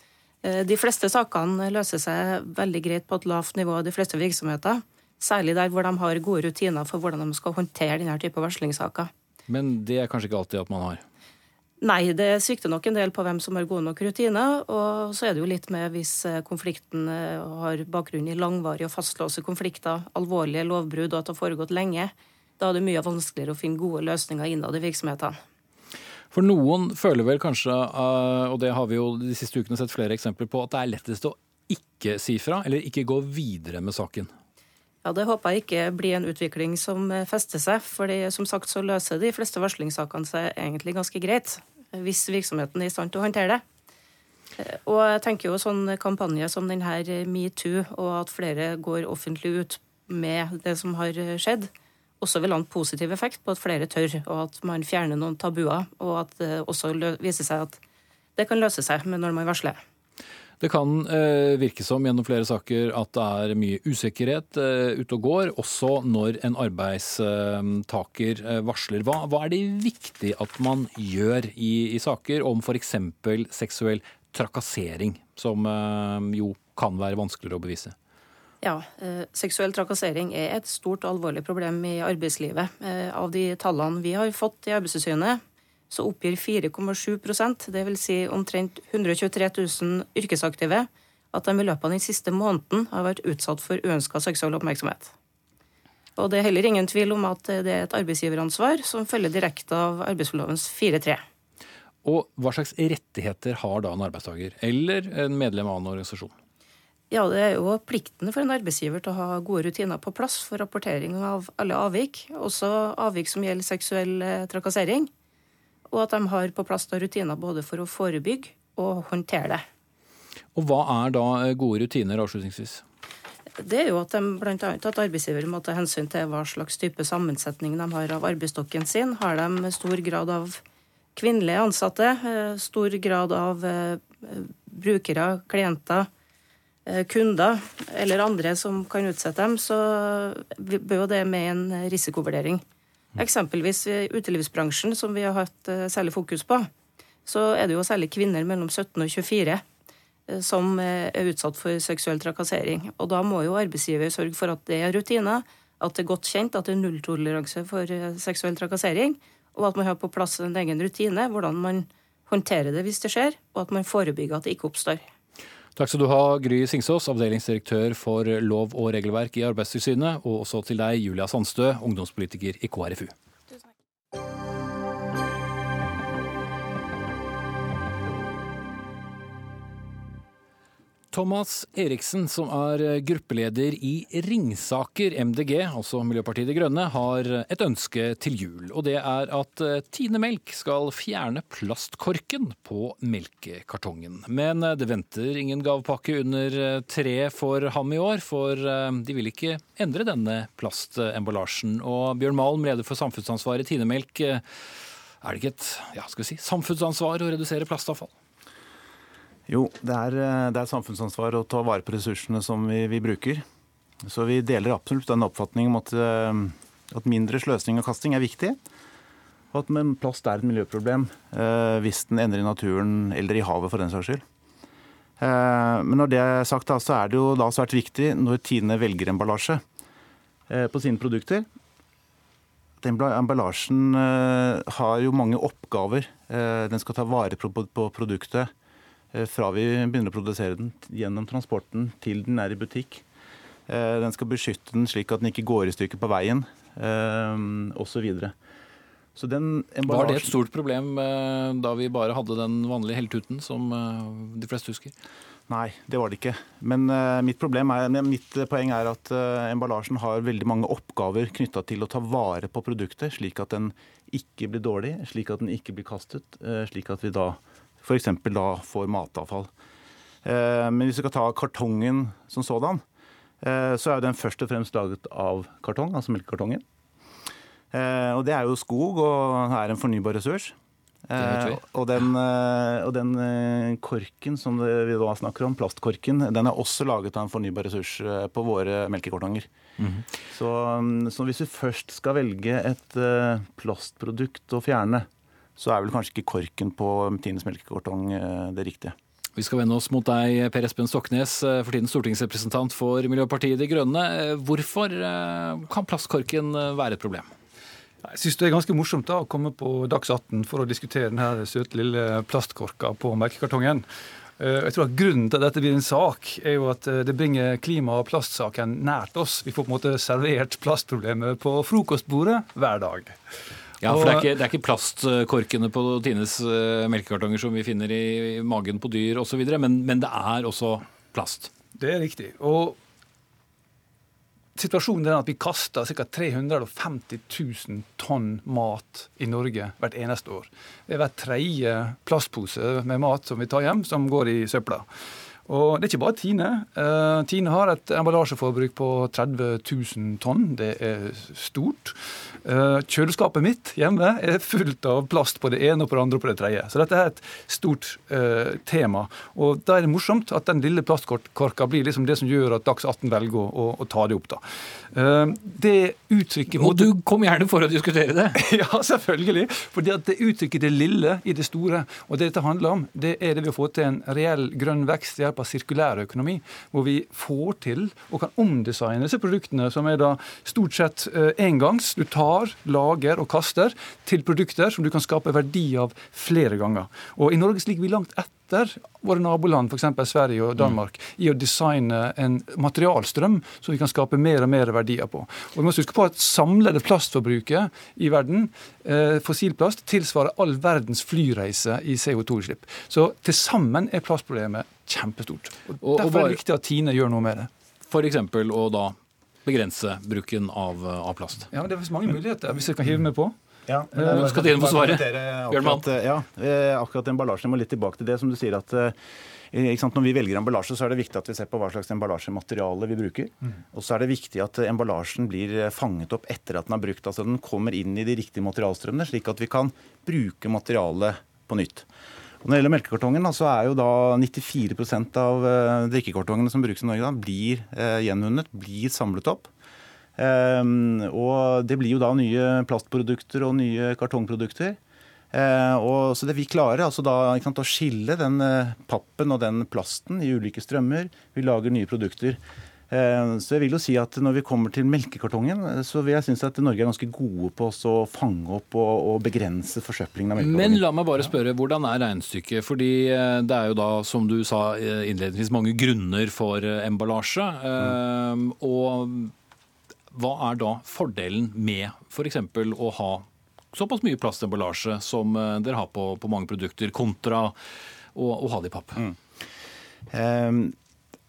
De fleste sakene løser seg veldig greit på et lavt nivå av de fleste virksomheter. Særlig der hvor de har gode rutiner for hvordan de skal håndtere denne type varslingssaker. Men det er kanskje ikke alltid at man har? Nei, det svikter nok en del på hvem som har gode nok rutiner. Og så er det jo litt med hvis eh, konflikten eh, har bakgrunn i langvarige og fastlåste konflikter, alvorlige lovbrudd og at det har foregått lenge. Da er det mye vanskeligere å finne gode løsninger innad i virksomhetene. For noen føler vel kanskje, eh, og det har vi jo de siste ukene sett flere eksempler på, at det er lettest å ikke si fra, eller ikke gå videre med saken. Ja, Det håper jeg ikke blir en utvikling som fester seg. fordi som sagt så løser de fleste varslingssakene seg egentlig ganske greit, hvis virksomheten er i stand til å håndtere det. Eh, og jeg tenker jo sånn kampanje som denne metoo, og at flere går offentlig ut med det som har skjedd, også vil ha en positiv effekt på at flere tør, og at man fjerner noen tabuer, og at det også viser seg at det kan løse seg når man varsler. Det kan eh, virke som gjennom flere saker at det er mye usikkerhet eh, ute og går, også når en arbeidstaker eh, varsler. Hva, hva, er det viktig at man gjør i, i saker om f.eks. seksuell trakassering, som eh, jo kan være vanskeligere å bevise? Ja, eh, Seksuell trakassering er et stort og alvorlig problem i arbeidslivet. Eh, av de tallene vi har fått i Arbeidstilsynet, så oppgir 4,7% dvs. Si omtrent 123 000 yrkesaktive, at de i løpet av den siste måneden har vært utsatt for uønska seksuell oppmerksomhet. Og Det er heller ingen tvil om at det er et arbeidsgiveransvar som følger direkte av arbeidsmiljølovens 4-3. Og Hva slags rettigheter har da en arbeidstaker eller en medlem av en organisasjon? Ja, Det er jo plikten for en arbeidsgiver til å ha gode rutiner på plass for rapportering av alle avvik, også avvik som gjelder seksuell eh, trakassering og at de har på plass rutiner både for å forebygge og håndtere det. Og Hva er da eh, gode rutiner avslutningsvis? Det er jo at de blant annet at arbeidsgiver må ta hensyn til hva slags type sammensetning de har av arbeidsstokken sin. Har de stor grad av kvinnelige ansatte, eh, stor grad av eh, brukere, klienter, kunder eller andre som kan utsette dem, så bør jo det med en risikovurdering. Eksempelvis i utelivsbransjen, som vi har hatt eh, særlig fokus på, så er det jo særlig kvinner mellom 17 og 24 eh, som eh, er utsatt for seksuell trakassering. Og da må jo arbeidsgiver sørge for at det er rutiner, at det er godt kjent at det er nulltoleranse for seksuell trakassering, og at man har på plass en egen rutine, hvordan man håndterer det hvis det skjer, og at man forebygger at det ikke oppstår. Takk skal du ha, Gry Singsås, avdelingsdirektør for lov og regelverk i Arbeidstilsynet, og også til deg, Julia Sandstø, ungdomspolitiker i KrFU. Thomas Eriksen, som er gruppeleder i Ringsaker MDG, altså Miljøpartiet De Grønne, har et ønske til jul. Og det er at Tine Melk skal fjerne plastkorken på melkekartongen. Men det venter ingen gavepakke under tre for ham i år, for de vil ikke endre denne plastemballasjen. Og Bjørn Malm, leder for samfunnsansvaret i Tine Melk, er det ikke et ja, si, samfunnsansvar å redusere plastavfall? Jo, det er, eh, det er, samfunnsansvar å ta vare på ressursene som vi, vi bruker. Så vi deler absolutt den oppfatningen om at, eh, at, mindre sløsing og kasting er viktig. Og at plast er et miljøproblem eh, hvis den ender i naturen eller i havet for den saks skyld. Eh, men når det er sagt, da, så er det jo da svært viktig når Tine velger emballasje eh, på sine produkter. Den emballasjen eh, har jo mange oppgaver. den skal ta vare på, produktet fra vi begynner å produsere den, gjennom transporten til den er i butikk. Eh, den skal beskytte den slik at den ikke går i stykker på veien, eh, osv. Så Var det et stort problem da vi bare hadde den vanlige heltuten, som de fleste husker? Nei, det var det ikke. Men mitt, er, mitt poeng er at emballasjen har veldig mange oppgaver knytta til å ta vare på produktet, slik at den ikke blir dårlig, slik at den ikke blir kastet, slik at vi da f.eks. da får matavfall. Eh, men hvis vi skal ta kartongen som sådan, eh, så er den først og fremst laget av kartong, altså melkekartongen. Eh, og det er jo skog og er en fornybar ressurs. Og den, og den, korken som vi da snakker om, plastkorken, den er også laget av en fornybar ressurs på våre melkekartonger. Mm -hmm. så, så, hvis vi først skal velge et plastprodukt å fjerne, så er vel kanskje ikke korken på Tines melkekartong eh, det riktige. Vi skal vende oss mot deg, Per Espen Stoknes, eh, for tiden stortingsrepresentant for Miljøpartiet De Grønne. Eh, hvorfor kan plastkorken være et problem? Jeg syns det er ganske morsomt da å komme på Dags 18 for å diskutere denne søte lille plastkorka på melkekartongen. Eh, jeg tror at Grunnen til at dette blir en sak, er jo at det bringer klima- og plastsaken nært oss. Vi får på en måte servert plastproblemet på frokostbordet hver dag. Ja, for det er, ikke, det er ikke plastkorkene på Tines eh, melkekartonger som vi finner i magen på dyr osv., men, men det er også plast. Det er riktig. Og Situasjonen er at vi kaster ca. 350 000 tonn mat i Norge hvert eneste år. Det er hver tredje plastpose med mat som vi tar hjem, som går i søpla. Og det er ikke bare Tine. Uh, Tine har et emballasjeforbruk på 30 000 tonn. Det er stort. Uh, kjøleskapet mitt hjemme er fullt av plast på det ene og på det andre og på det tredje. Så dette er et stort uh, tema. Og da er det morsomt at den lille plastkorka blir liksom det som gjør at Dags 18 velger å, å, ta det opp. da. det uttrykket Og du kom gjerne for å diskutere det. ja, selvfølgelig. At det uttrykket det lille i det store. Og det dette handler om, det er det vi har fått til en reell grønn vekst hjelp av sirkulærøkonomi, hvor vi får til og kan omdesigne disse produktene, som er da stort sett eh, engangs. Du tar, lager og kaster til produkter som du kan skape verdi av flere ganger. Og I Norge ligger vi langt etter våre naboland, f.eks. Sverige og Danmark, i å designe en materialstrøm som vi kan skape mer og mer verdier på. Og vi må huske på at Samlede plastforbruket i verden, eh, fossilplast, tilsvarer all verdens flyreise i CO2-utslipp. Så til sammen er plastproblemet kjempestort. Og, og Derfor er det viktig at Tine gjør noe med det. F.eks. å da begrense bruken av, av plast. Ja, men Det er mange muligheter, hvis jeg kan hive meg på. Ja, men, skal Tine få svare? Akkurat, ja, eh, akkurat emballasjen. må litt tilbake til det som du sier at eh, når vi velger emballasje, så er det viktig at vi ser på hva slags emballasjemateriale vi bruker. Mm. Og så er det viktig at emballasjen blir fanget opp etter at den er brukt. Altså den kommer inn i de riktige materialstrømmene, slik at vi kan bruke materialet på nytt. Når det gjelder melkekartongen, så er jo da 94 av eh, drikkekartongene som brukes i Norge, da, blir eh, gjenvunnet, blir samlet opp. Um, og det blir jo da nye plastprodukter og nye kartongprodukter. Og så det Vi klarer altså da sant, å skille den pappen og den plasten i ulike strømmer. Vi lager nye produkter. Eh, så jeg vil jo si at Når vi kommer til melkekartongen, eh, så vil jeg synes at Norge er ganske gode på å fange opp og, og begrense forsøplingen av melkekartongen. Men la meg bare spørre, hvordan er regnestykket? Fordi eh, det er jo da, som du sa innledningsvis, mange grunner for emballasje. Mm. Og hva er da fordelen med f.eks. å ha såpass mye plastemballasje som dere har på, på mange produkter, kontra å, å ha det i papp? Mm. Um,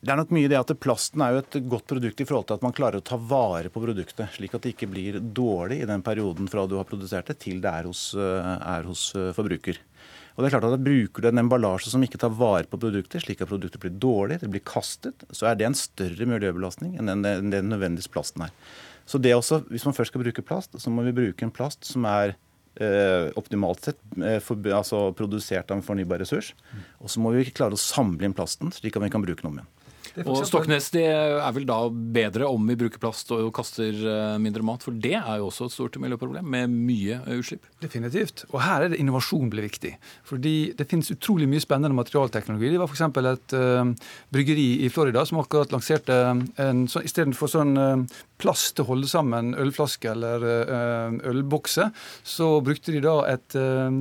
det er nok mye det at Plasten er jo et godt produkt i forhold til at man klarer å ta vare på produktet, slik at det ikke blir dårlig i den perioden fra du har produsert det til det er hos, eh, er hos eh, forbruker. Og det er klart at Bruker du en emballasje som ikke tar vare på produktet, slik at produktet blir dårlig, det blir kastet, så er det en større miljøbelastning enn den, den nødvendigvis plasten er. Så det også, Hvis man først skal bruke plast, så må vi bruke en plast som er eh, optimalt sett eh, for, altså produsert av en fornybar ressurs. Og så må vi klare å samle inn plasten, slik at vi kan bruke den om igjen. Og Stoknes, det er vel da bedre om vi bruker plast og kaster eh, mindre mat? For det er jo også et stort miljøproblem, med mye utslipp. Definitivt. Og her er det innovasjon blir viktig. Fordi det finnes utrolig mye spennende materialteknologi. Det var f.eks. et uh, bryggeri i Florida som akkurat lanserte en så, istedenfor sånn uh, plast til å holde sammen ølflaske eller ølbokser, ølbokse, så brukte de da et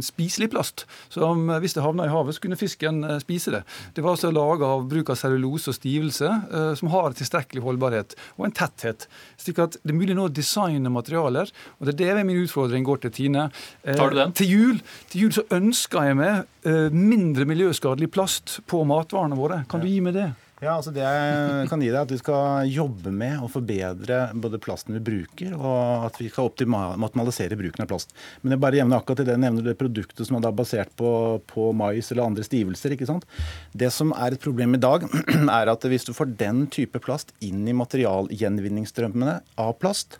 spiselig plast. Som hvis det havna i havet, så kunne fisken spise det. Det var altså laga av bruk av cellulose og stivelse, eh, som har tilstrekkelig holdbarhet og en tetthet. slik at det er mulig nå å designe materialer. og Det er det min utfordring går til Tine. Eh, Tar du den? Til jul, til jul så ønsker jeg meg eh, mindre miljøskadelig plast på matvarene våre. Kan du gi meg det? Ja, altså Det jeg kan gi deg, er at vi skal jobbe med å forbedre både plasten vi bruker, og at vi skal optimalisere bruken av plast. Men jeg bare jevner akkurat til det nevner det produktet som er basert på, på mais eller andre stivelser. ikke sant? Det som er et problem i dag, er at hvis du får den type plast inn i materialgjenvinningsstrømmene av plast,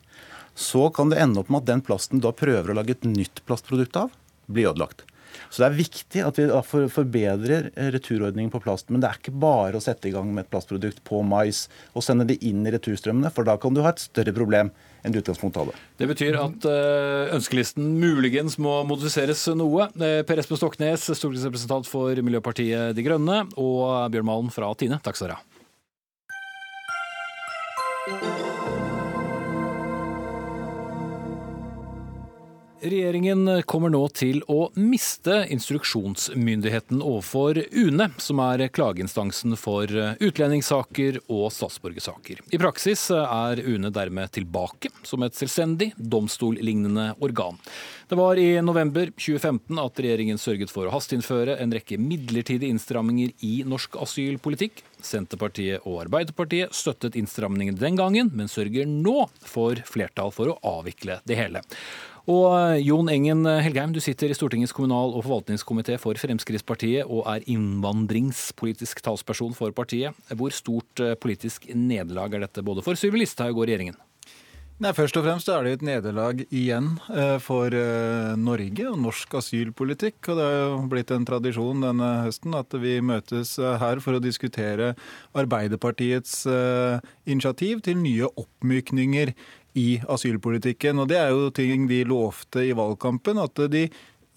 så kan det ende opp med at den plasten du da prøver å lage et nytt plastprodukt av, blir ødelagt. Så det er viktig at vi forbedrer returordningen på plast. Men det er ikke bare å sette i gang med et plastprodukt på mais og sende det inn i returstrømmene, for da kan du ha et større problem enn du utgangspunktet hadde. Det betyr at eh, ønskelisten muligens må modifiseres noe. Eh, per Espen Stoknes, stortingsrepresentant for Miljøpartiet De Grønne, og Bjørn Malen fra Tine, takk skal dere ha. Regjeringen kommer nå til å miste instruksjonsmyndigheten overfor UNE, som er klageinstansen for utlendingssaker og statsborgersaker. I praksis er UNE dermed tilbake som et selvstendig, domstollignende organ. Det var i november 2015 at regjeringen sørget for å hasteinnføre en rekke midlertidige innstramminger i norsk asylpolitikk. Senterpartiet og Arbeiderpartiet støttet innstramningene den gangen, men sørger nå for flertall for å avvikle det hele. Og eh, Jon Engen eh, Helgheim, du sitter i Stortingets kommunal- og forvaltningskomité for Fremskrittspartiet og er innvandringspolitisk talsperson for partiet. Hvor stort eh, politisk nederlag er dette både for Sylvi Listhaug og regjeringen? Nei, Først og fremst er det et nederlag igjen for Norge og norsk asylpolitikk. og Det har blitt en tradisjon denne høsten at vi møtes her for å diskutere Arbeiderpartiets initiativ til nye oppmykninger i asylpolitikken. Og det er jo ting de lovte i valgkampen, at de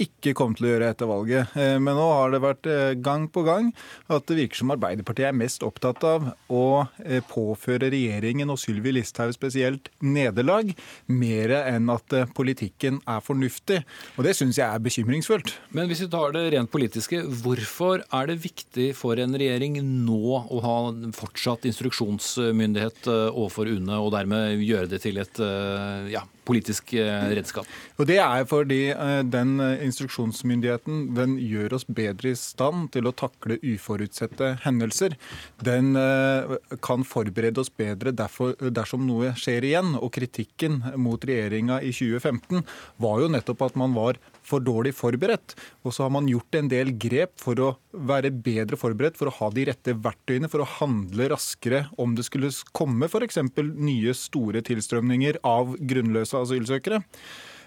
ikke kom til å gjøre etter valget. Eh, men nå har det vært eh, gang på gang at det virker som Arbeiderpartiet er mest opptatt av å eh, påføre regjeringen og Sylvi Listhaug spesielt nederlag, mer enn at politikken er fornuftig. Og det syns jeg er bekymringsfullt. Men hvis vi tar det rent politiske, hvorfor er det viktig for en regjering nå å ha fortsatt instruksjonsmyndighet overfor UNE, og dermed gjøre det til et ja, politisk redskap? Og Det er fordi den instruksjonsmyndigheten den gjør oss bedre i stand til å takle uforutsette hendelser. Den eh, kan forberede oss bedre derfor, dersom noe skjer igjen. Og kritikken mot regjeringa i 2015 var jo nettopp at man var for dårlig forberedt. Og så har man gjort en del grep for å være bedre forberedt, for å ha de rette verktøyene, for å handle raskere om det skulle komme f.eks. nye store tilstrømninger av grunnløse asylsøkere.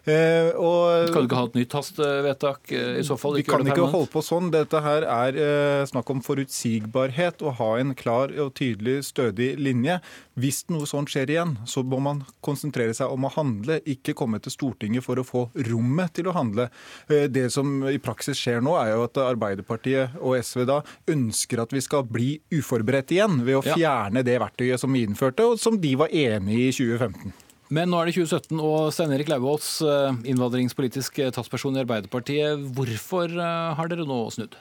Eh, og, kan du ikke ha et nytt hastevedtak eh, i så fall? Vi kan ikke holde på sånn. Dette her er eh, snakk om forutsigbarhet og ha en klar og tydelig, stødig linje. Hvis noe sånt skjer igjen, så må man konsentrere seg om å handle, ikke komme til Stortinget for å få rommet til å handle. Det som i praksis skjer nå, er jo at Arbeiderpartiet og SV da ønsker at vi skal bli uforberedt igjen ved å fjerne det verktøyet som vi innførte, og som de var enig i i 2015. Men nå er det 2017, og Stein Erik Lauvås, eh, innvandringspolitisk talsperson i Arbeiderpartiet. Hvorfor eh, har dere nå snudd?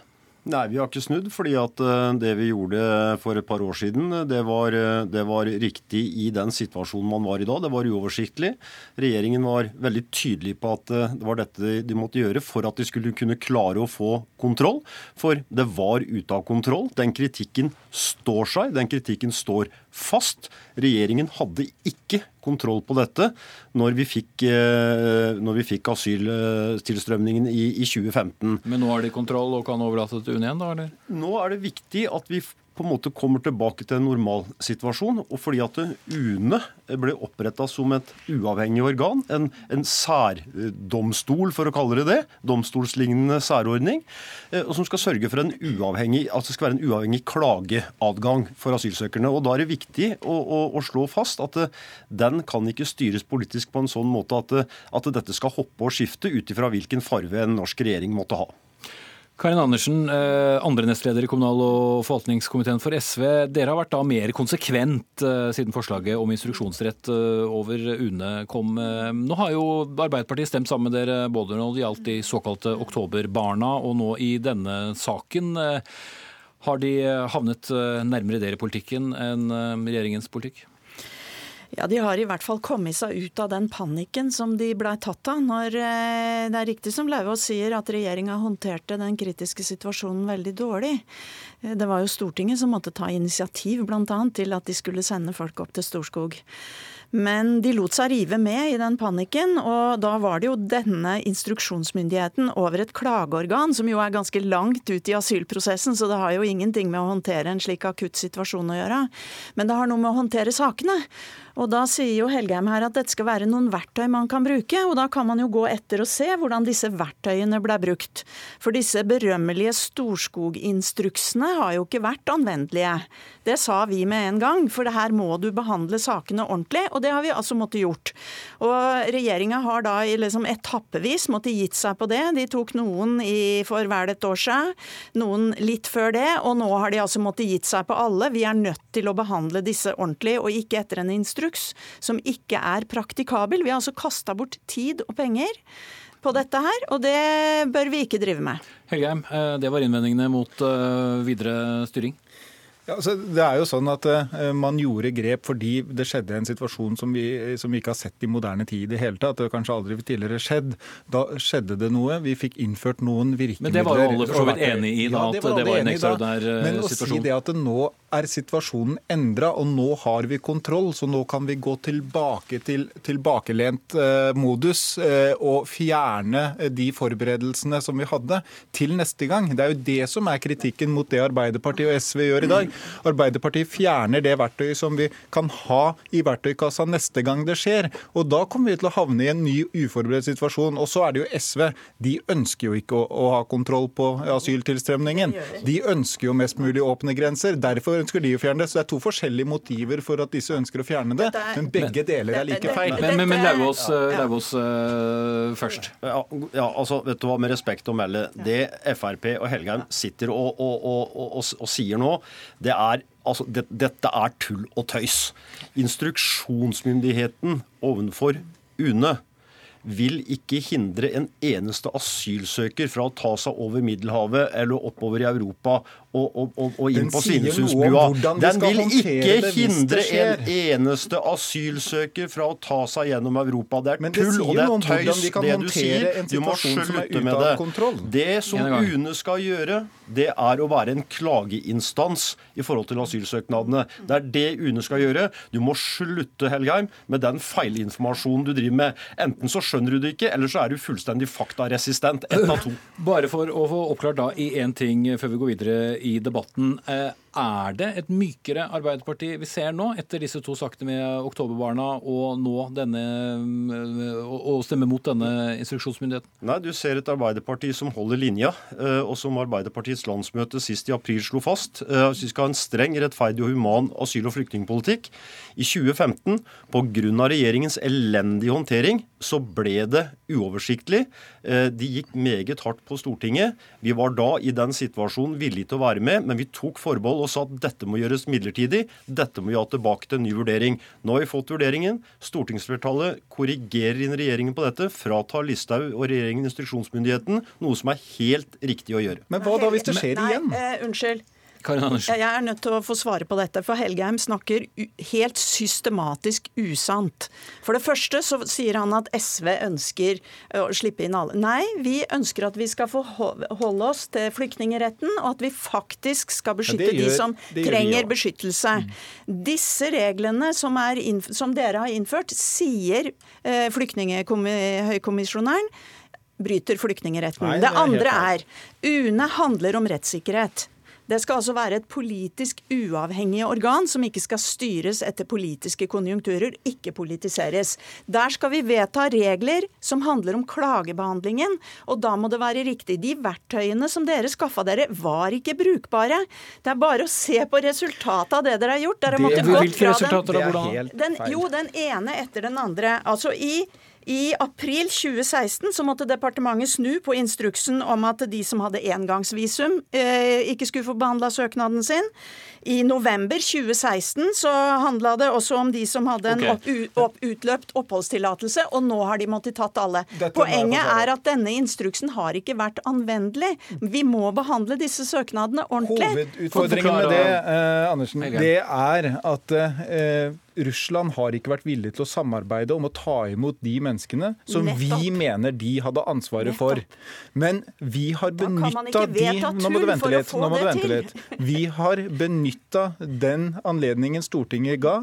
Nei, vi har ikke snudd. fordi at eh, det vi gjorde for et par år siden, det var, det var, riktig i den situasjonen man var i da. Det var uoversiktlig. Regjeringen var veldig tydelig på at det var dette de måtte gjøre for at de skulle kunne klare å få kontroll. For det var ute av kontroll. Den kritikken står seg. Den kritikken står fast. Regjeringen hadde ikke kontroll på dette når vi fikk, eh, når vi fikk asyltilstrømningen i, i 2015. Men nå har de kontroll og kan overlate det til UNE igjen, da? eller? Nå er det viktig at vi på en måte kommer tilbake til en normalsituasjon. Og fordi at UNE ble oppretta som et uavhengig organ, en, en, særdomstol, for å kalle det det, domstolslignende særordning, eh, og som skal sørge for en uavhengig, at det skal være en uavhengig klageadgang for asylsøkerne. Og Da er det viktig å, å, å slå fast at eh, den kan ikke styres politisk på en sånn måte at, eh, at dette skal hoppe og skifte ut ifra hvilken farve en norsk regjering måtte ha. Karin Andersen, eh, andre nestleder i kommunal- og forvaltningskomiteen for SV. Dere har vært da mer konsekvent eh, siden forslaget om instruksjonsrett eh, over UNE kom. Nå har jo Arbeiderpartiet stemt sammen med dere både når det gjaldt de såkalte oktoberbarna og nå i denne saken. Har de havnet nærmere dere politikken enn regjeringens politikk? Ja, De har i hvert fall kommet seg ut av den panikken som de blei tatt av. når eh, Det er riktig som Lauvås sier at regjeringa håndterte den kritiske situasjonen veldig dårlig. Eh, det var jo Stortinget som måtte ta initiativ bl.a. til at de skulle sende folk opp til Storskog. Men de lot seg rive med i den panikken, og da var det jo denne instruksjonsmyndigheten over et klageorgan, som jo er ganske langt ut i asylprosessen, så det har jo ingenting med å håndtere en slik akutt situasjon å gjøre. Men det har noe med å håndtere sakene. Og da sier jo Helgheim her at dette skal være noen verktøy man kan bruke, og da kan man jo gå etter og se hvordan disse verktøyene ble brukt. For disse berømmelige Storskog-instruksene har jo ikke vært anvendelige. Det sa vi med en gang, for det her må du behandle sakene ordentlig, og det har vi altså måttet gjort. Og regjeringa har da liksom etappevis måttet gitt seg på det. De tok noen i, for vel et år siden, noen litt før det, og nå har de altså måttet gitt seg på alle. Vi er nødt til å behandle disse ordentlig, og ikke etter en instruks instruks som ikke er praktikabel. Vi har altså kasta bort tid og penger. på dette her, og det bør vi ikke drive med. Helgheim, eh, det var innvendingene mot eh, videre styring. Ja, altså, det er jo sånn at uh, Man gjorde grep fordi det skjedde en situasjon som vi, som vi, ikke har sett i moderne tid i det hele tatt. Det har kanskje aldri tidligere skjedd. Da skjedde det noe. Vi fikk innført noen virkemidler. Men det var jo alle for så vidt enig i da, ja, det at det var en ekstraordinær situasjon. Men å si det at det nå er situasjonen endra, og nå har vi kontroll, så nå kan vi gå tilbake til tilbakelent eh, modus eh, og fjerne de forberedelsene som vi hadde, til neste gang. Det er jo det som er kritikken mot det Arbeiderpartiet og SV gjør i dag. Arbeiderpartiet fjerner det verktøyet som vi kan ha i verktøykassa neste gang det skjer. Og da kommer vi til å havne i en ny uforberedt situasjon. Og så er det jo SV. De ønsker jo ikke å, å ha kontroll på asyltilstrømningen. De ønsker jo mest mulig åpne grenser. Derfor ønsker de å fjerne det. Så det er to forskjellige motiver for at disse ønsker å fjerne det. Men begge deler er like feil. Men, men, men Lauvås, Lauvås uh, først. Ja, ja, altså, vet du hva, Med respekt å melde, det Frp og Helgheim sitter og, og, og, og sier nå, det det er Altså, det, dette er tull og tøys. Instruksjonsmyndigheten ovenfor UNE vil ikke hindre en eneste asylsøker fra å ta seg over Middelhavet eller oppover i Europa og, og, og, og inn på Svinesundsbrua. Den vil ikke hindre en eneste asylsøker fra å ta seg gjennom Europa. Det er tull, og det er tøys, det du sier. Du må slutte med det. Det som UNE skal gjøre, det er å være en klageinstans i forhold til asylsøknadene. Det er det UNE skal gjøre. Du må slutte, Helgheim, med den feilinformasjonen du driver med. Enten så skjønner du det ikke, eller så er du fullstendig faktaresistent. Ett av to. Bare for å få oppklart da i én ting før vi går videre i debatten. Er det et mykere Arbeiderparti vi ser nå, etter disse to sakene med Oktoberbarna og nå denne å stemme mot denne instruksjonsmyndigheten? Nei, du ser et Arbeiderparti som holder linja, eh, og som Arbeiderpartiets landsmøte sist i april slo fast. Eh, vi skal ha en streng, rettferdig og human asyl- og flyktningpolitikk. I 2015, pga. regjeringens elendige håndtering, så ble det uoversiktlig. Eh, de gikk meget hardt på Stortinget. Vi var da i den situasjonen villige til å være med, men vi tok forbehold og sa at dette må gjøres midlertidig. Dette må vi ha tilbake til en ny vurdering. Nå har vi fått vurderingen. Stortingsflertallet korrigerer inn regjeringen på dette. Fratar Listhaug og regjeringen instruksjonsmyndigheten, noe som er helt riktig å gjøre. Men hva da hvis det skjer igjen? Nei, uh, unnskyld. Jeg er nødt til å få svare på dette, for Helgheim snakker helt systematisk usant. For det første så sier han at SV ønsker å slippe inn alle. Nei, vi ønsker at vi skal forholde oss til flyktningretten, og at vi faktisk skal beskytte ja, gjør, de som trenger de beskyttelse. Mm. Disse reglene som, som, dere har innført, sier eh, flyktninghøykommisjonæren bryter flyktningretten. Nei, det, det andre er UNE handler om rettssikkerhet. Det skal altså være et politisk uavhengig organ som ikke skal styres etter politiske konjunkturer, ikke politiseres. Der skal vi vedta regler som handler om klagebehandlingen, og da må det være riktig. De verktøyene som dere skaffa dere, var ikke brukbare. Det er bare å se på resultatet av det dere har gjort. Dere det, hvilke resultater da? Hvordan? Den, jo, den ene etter den andre. Altså i i april 2016 så måtte departementet snu på instruksen om at de som hadde engangsvisum, eh, ikke skulle få behandla søknaden sin. I november 2016 så handla det også om de som hadde en okay. opp, opp, utløpt oppholdstillatelse, og nå har de måttet tatt alle. Dette Poenget er at denne instruksen har ikke vært anvendelig. Vi må behandle disse søknadene ordentlig. Hovedutfordringen med det, eh, Andersen, det er at eh, Russland har ikke vært villig til å samarbeide om å ta imot de menneskene som Nettopp. vi mener de hadde ansvaret for. Men vi har benytta de Nå må du vente litt. Nå må du vente litt. Vi har benytta den anledningen Stortinget ga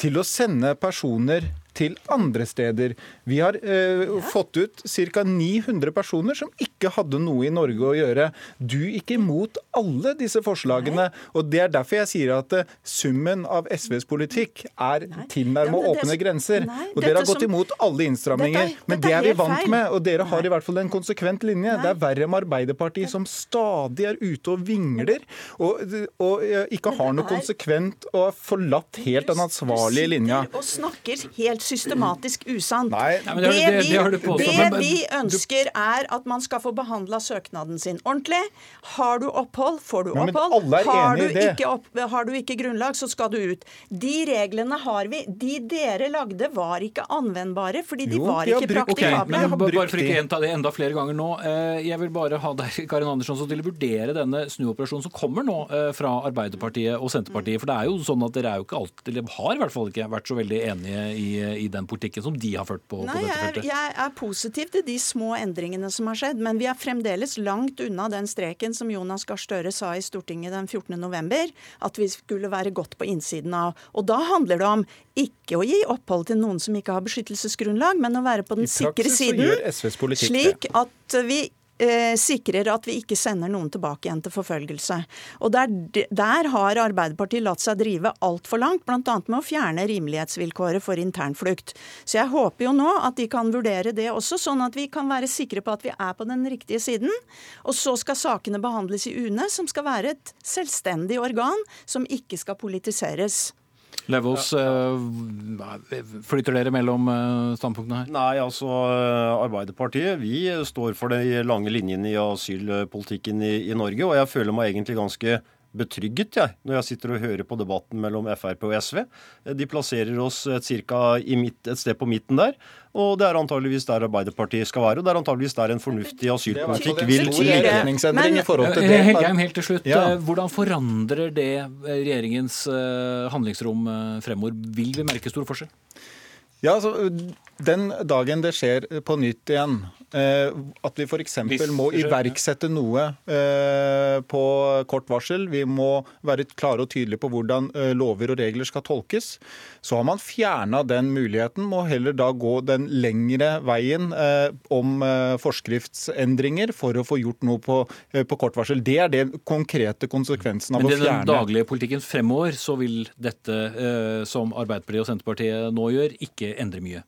til å sende personer til andre steder. Vi har eh, ja. fått ut ca. 900 personer som ikke hadde noe i Norge å gjøre. Du gikk imot alle disse forslagene. Nei. og Det er derfor jeg sier at uh, summen av SVs politikk er tilnærmet ja, åpne grenser. Nei, og Dere har gått som... imot alle innstramminger. Dette, men det er vi vant feil. med, og dere har i hvert fall en konsekvent linje. Nei. Det er verre med Arbeiderpartiet, som stadig er ute og vingler, og, og ikke har noe konsekvent og har forlatt helt den ansvarlige linja. Og snakker helt systematisk usant. Nei, det, det, det, det, vi, det vi ønsker, er at man skal få behandla søknaden sin ordentlig. Har du opphold, får du opphold. Har du, opp, har du, ikke grunnlag, så skal du ut. De reglene har vi. De dere lagde, var ikke anvendbare, fordi de jo, var ikke praktikable. Okay, men bare for ikke å gjenta det enda flere ganger nå. Eh, jeg vil bare ha deg, Karin Andersson, til å vurdere denne snuoperasjonen som kommer nå eh, fra Arbeiderpartiet og Senterpartiet. For det er jo sånn at dere er jo ikke alltid, eller har i hvert fall ikke vært så veldig enige i, i den politikken som de har ført på, Nei, på dette feltet. Jeg, jeg er positiv til de små endringene som har skjedd, men vi er fremdeles langt unna den streken som Jonas Gahr Støre sa i Stortinget den 14.11, at vi skulle være godt på innsiden av. Og da handler det om ikke å gi opphold til noen som ikke har beskyttelsesgrunnlag, men å være på den sikre siden, slik at vi eh, sikrer at vi ikke sender noen tilbake igjen til forfølgelse. Og Der, der har Arbeiderpartiet latt seg drive altfor langt, bl.a. med å fjerne rimelighetsvilkåret for internflukt. Så jeg håper jo nå at de kan vurdere det også, sånn at vi kan være sikre på at vi er på den riktige siden. Og så skal sakene behandles i UNE, som skal være et selvstendig organ som ikke skal politiseres. Levos, eh, flytter dere mellom eh, standpunktene her? Nei, altså eh, Arbeiderpartiet vi står for de lange linjene i asylpolitikken i, i Norge. Og jeg føler meg egentlig ganske betrygget jeg, når jeg sitter og hører på debatten mellom Frp og SV. De plasserer oss et, cirka midt, et sted på midten der. Og det er antageligvis der Arbeiderpartiet skal være. Og det er antageligvis der en fornuftig asylpolitikk vil til. Men, Helgheim, helt til slutt. Ja. Hvordan forandrer det regjeringens handlingsrom fremover? Vil vi merke stor forskjell? Ja, altså, Den dagen det skjer på nytt igjen, at vi f.eks. må iverksette noe på kort varsel. Vi må være klare og tydelige på hvordan lover og regler skal tolkes. Så har man fjerna den muligheten, må heller da gå den lengre veien om forskriftsendringer for å få gjort noe på, på kort varsel. Det er den konkrete konsekvensen av å fjerne Men i den daglige politikken fremover så vil dette som Arbeiderpartiet og Senterpartiet nå gjør, ikke endre mye?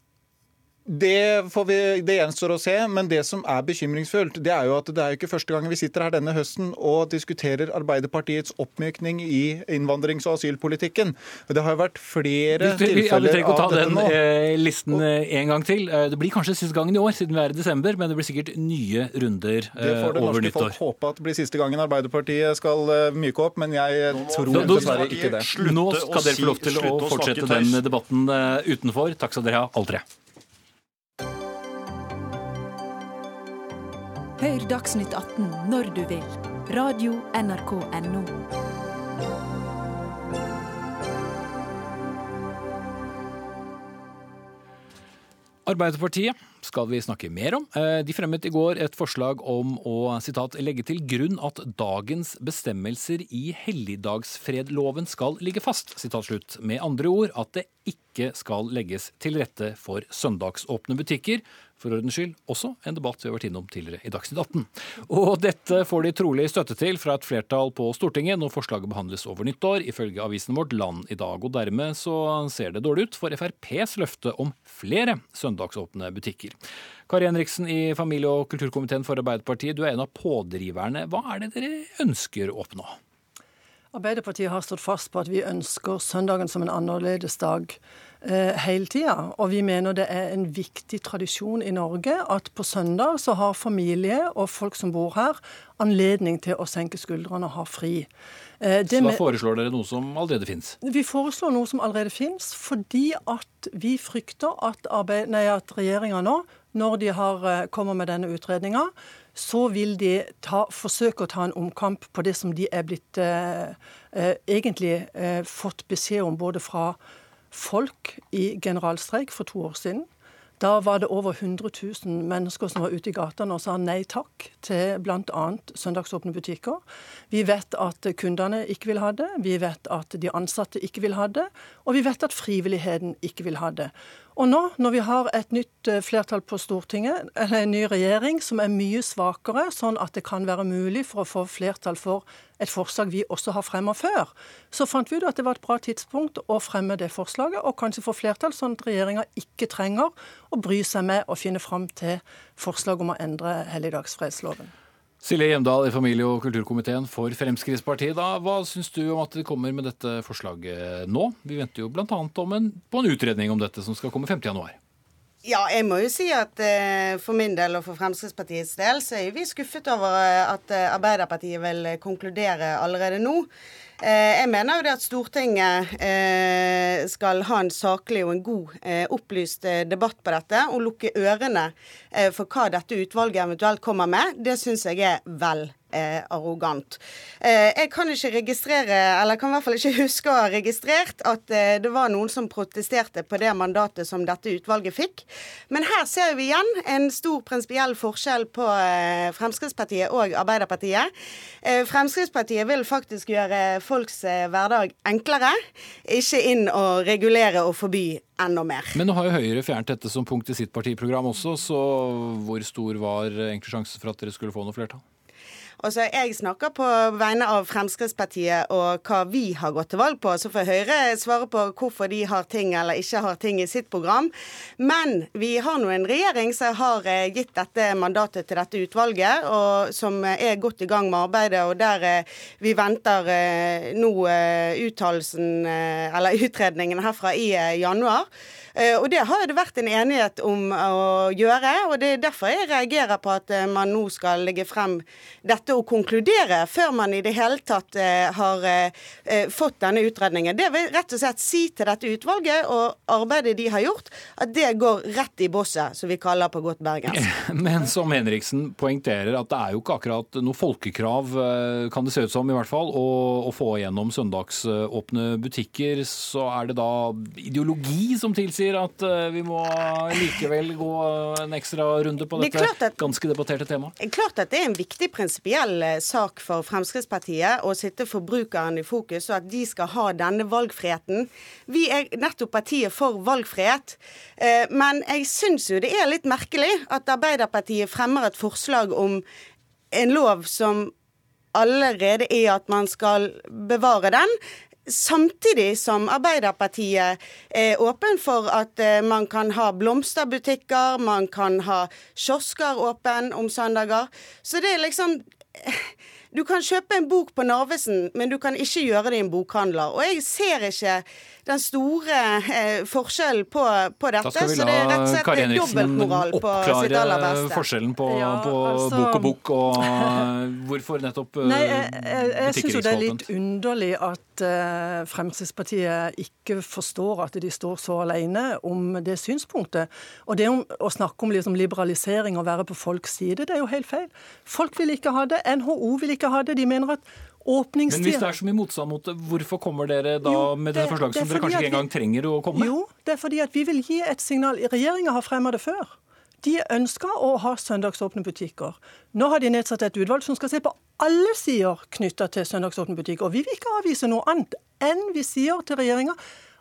Det, vi, det, gjenstår å se, men det som er bekymringsfullt, det er jo at det er ikke første gang vi sitter her denne høsten og diskuterer Arbeiderpartiets oppmykning i innvandrings- og asylpolitikken. Det har jo vært flere du, tilfeller ja, av dette nå. Vi trenger ikke å ta den eh, listen og, en gang til. Eh, det blir kanskje siste gangen i år, siden vi er i desember, men det blir sikkert nye runder eh, over nyttår. Det får det norske folk håpe at det blir siste gangen Arbeiderpartiet skal eh, myke opp, men jeg tror dessverre ikke det. Nå skal dere få lov til å fortsette den debatten eh, utenfor. Takk skal dere ha, alle tre. Hør Dagsnytt 18 når du vil. Radio NRK Radio.nrk.no. Arbeiderpartiet skal vi snakke mer om. Eh, de fremmet i går et forslag om å citat, legge til grunn at dagens bestemmelser i helligdagsfredloven skal ligge fast. Citat, Med andre ord at det ikke skal legges til rette for søndagsåpne butikker, for ordens skyld også en debatt vi har vært innom tidligere i Dagsnytt 18. Og dette får de trolig støtte til fra et flertall på Stortinget når forslaget behandles over nyttår, ifølge avisen Vårt Land i dag. Og dermed så ser det dårlig ut for FrPs løfte om flere søndagsåpne butikker. Kari Henriksen i familie- og kulturkomiteen for Arbeiderpartiet, du er en av pådriverne. Hva er det dere ønsker å oppnå? Arbeiderpartiet har stått fast på at vi ønsker søndagen som en annerledes dag hele tida. Og vi mener det er en viktig tradisjon i Norge at på søndag så har familie og folk som bor her, anledning til å senke skuldrene og ha fri. Eh, så da foreslår dere noe som allerede fins? Vi foreslår noe som allerede fins, fordi at vi frykter at, at regjeringa nå, når de har, eh, kommer med denne utredninga, så vil de ta, forsøke å ta en omkamp på det som de er blitt eh, eh, egentlig eh, fått beskjed om både fra folk i generalstreik for to år siden. Da var det over 100 000 mennesker som var ute i gatene og sa nei takk til bl.a. søndagsåpne butikker. Vi vet at kundene ikke vil ha det, vi vet at de ansatte ikke vil ha det, og vi vet at frivilligheten ikke vil ha det. Og nå, når vi har et nytt eh, flertall på Stortinget, eller en ny regjering som er mye svakere, sånn at det kan være mulig for å få flertall for et forslag vi også har fremmet før, så fant vi ut at det var et bra tidspunkt å fremme det forslaget, og kanskje få flertall, sånn at regjeringa ikke trenger å bry seg med å finne fram til forslag om å endre helligdagsfredsloven. Silje Hjemdal i familie- og kulturkomiteen for Fremskrittspartiet. Da. Hva syns du om at de kommer med dette forslaget nå? Vi venter jo bl.a. på en utredning om dette som skal komme 5.1. Ja, jeg må jo si at uh, for min del og for Fremskrittspartiets del så er vi skuffet over at uh, Arbeiderpartiet vil konkludere allerede nå. Uh, jeg mener jo det at Stortinget skal ha en saklig og en god opplyst debatt på dette, og lukke ørene for hva dette utvalget eventuelt kommer med. Det syns jeg er vel eh, arrogant. Eh, jeg kan ikke registrere, eller kan i hvert fall ikke huske å ha registrert at eh, det var noen som protesterte på det mandatet som dette utvalget fikk. Men her ser vi igjen en stor prinsipiell forskjell på eh, Fremskrittspartiet og Arbeiderpartiet. Eh, Fremskrittspartiet vil faktisk gjøre folks eh, hverdag enklere, ikke inn og regulere og forby enda mer. Men nå har jo Høyre fjernet dette som punkt i sitt partiprogram også, så hvor stor var egentlig sjansen for at dere skulle få noe flertall? Altså, Jeg snakker på vegne av Fremskrittspartiet og hva vi har gått til valg på. Så får Høyre svare på hvorfor de har ting eller ikke har ting i sitt program. Men vi har nå en regjering som har eh, gitt dette mandatet til dette utvalget, og som er godt i gang med arbeidet. Og der eh, vi venter eh, nå uttalelsen, eller utredningen herfra i januar. Eh, og det har det vært en enighet om å gjøre. og Det er derfor jeg reagerer på at eh, man nå skal legge frem dette og konkludere, før man i det hele tatt eh, har fått denne utredningen. Det vil rett og slett si til dette utvalget og arbeidet de har gjort, at det går rett i bosset, som vi kaller på godt bergensk. Men som Henriksen poengterer, at det er jo ikke akkurat noe folkekrav, kan det se ut som i hvert fall, å, få igjennom søndagsåpne butikker. Så er det da ideologi som tilsier sier at eh, vi må likevel gå en ekstra runde på dette det at, ganske debatterte temaet? Er klart at det er en viktig prinsipiell eh, sak for Fremskrittspartiet å sitte forbrukeren i fokus, og at de skal ha denne valgfriheten. Vi er nettopp partiet for valgfrihet. Eh, men jeg syns jo det er litt merkelig at Arbeiderpartiet fremmer et forslag om en lov som allerede er at man skal bevare den, Samtidig som Arbeiderpartiet er åpen for at eh, man kan ha blomsterbutikker, man kan ha kiosker åpen om søndager. Så det er liksom Du kan kjøpe en bok på Narvesen, men du kan ikke gjøre det i en bokhandler. Og jeg ser ikke den store eh, forskjellen på, på dette. Da skal vi la Kari Henriksen oppklare forskjellen på, ja, på altså, bok og bok, og hvorfor nettopp nei, jeg, jeg, jeg syns jo det er litt underlig at uh, Fremskrittspartiet ikke forstår at de står så alene om det synspunktet. Og det om, å snakke om liksom, liberalisering og være på folks side, det er jo helt feil. Folk vil ikke ha det. NHO vil ikke ha det. De mener at Åpningstid. Men hvis det er så mye motstand mot det, hvorfor kommer dere da jo, med det, forslaget som dere kanskje ikke engang trenger å komme med? Jo, det er fordi at vi vil gi et signal. Regjeringa har fremma det før. De ønsker å ha søndagsåpne butikker. Nå har de nedsatt et utvalg som skal se på alle sider knytta til søndagsåpne butikker. Og vi vil ikke avvise noe annet enn vi sier til regjeringa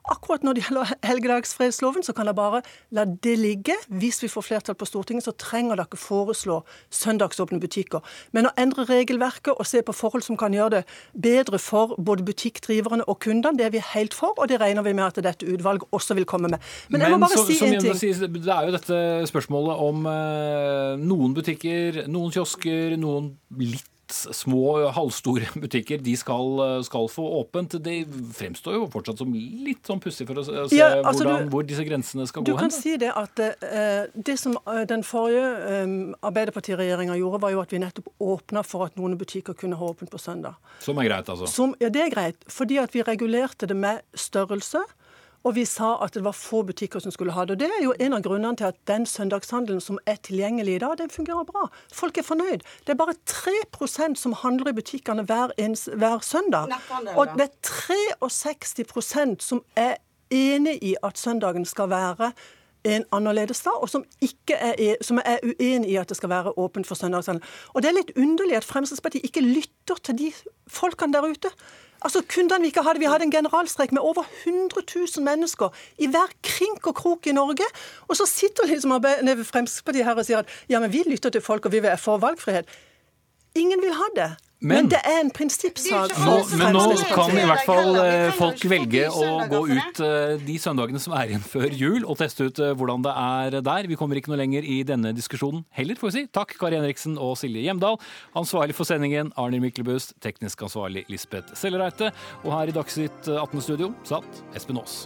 Akkurat når det gjelder helgedagsfredsloven, så kan dere bare la det ligge. Hvis vi får flertall på Stortinget, så trenger dere ikke foreslå søndagsåpne butikker. Men å endre regelverket og se på forhold som kan gjøre det bedre for både butikkdriverne og kundene, det er vi helt for, og det regner vi med at dette utvalget også vil komme med. Men, jeg må bare så, si en ting. Si, det er jo dette spørsmålet om eh, noen butikker, noen kiosker, noen litt små, halvstore butikker de skal, skal, få åpent. Det fremstår jo fortsatt som litt sånn pussig for å se ja, altså hvordan, du, hvor disse grensene skal gå hen. Du kan si det at uh, det som uh, den forrige um, Arbeiderpartiregjeringa gjorde, var jo at vi nettopp åpna for at noen butikker kunne ha åpent på søndag. Som er greit, altså? Som, ja, det er greit. Fordi at vi regulerte det med størrelse. Og vi sa at det var få butikker som skulle ha det. Og Det er jo en av grunnene til at den søndagshandelen som er tilgjengelig i dag, den fungerer bra. Folk er fornøyd. Det er bare 3% som handler i butikkene hver, hver søndag. Og det er 63% som er enig i at søndagen skal være en annerledes dag, og som, er, e, som er uenig i at det skal være åpent for søndagshandel. Og Det er litt underlig at Fremskrittspartiet ikke lytter til de folkene der ute. Altså, kundene Vi ikke hadde, vi hadde en generalstreik med over 100 000 mennesker i hver krink og krok i Norge. Og så sitter liksom Fremskrittspartiet her og sier at ja, men vi lytter til folk og vi er for valgfrihet. Ingen vil ha det. Men- Men, det er en prinsippsak. Nå, men nå kan i hvert fall eh, folk velge å gå ut eh, de søndagene som er igjen før jul, og teste ut eh, hvordan det er der. Vi kommer ikke noe lenger i denne diskusjonen heller, får vi si. Takk, Kari Henriksen og Silje Hjemdal. Ansvarlig for sendingen Arne Myklebust, teknisk ansvarlig Lisbeth Sellereite. Og her i Dagsnytt 18-studio satt Espen Aas.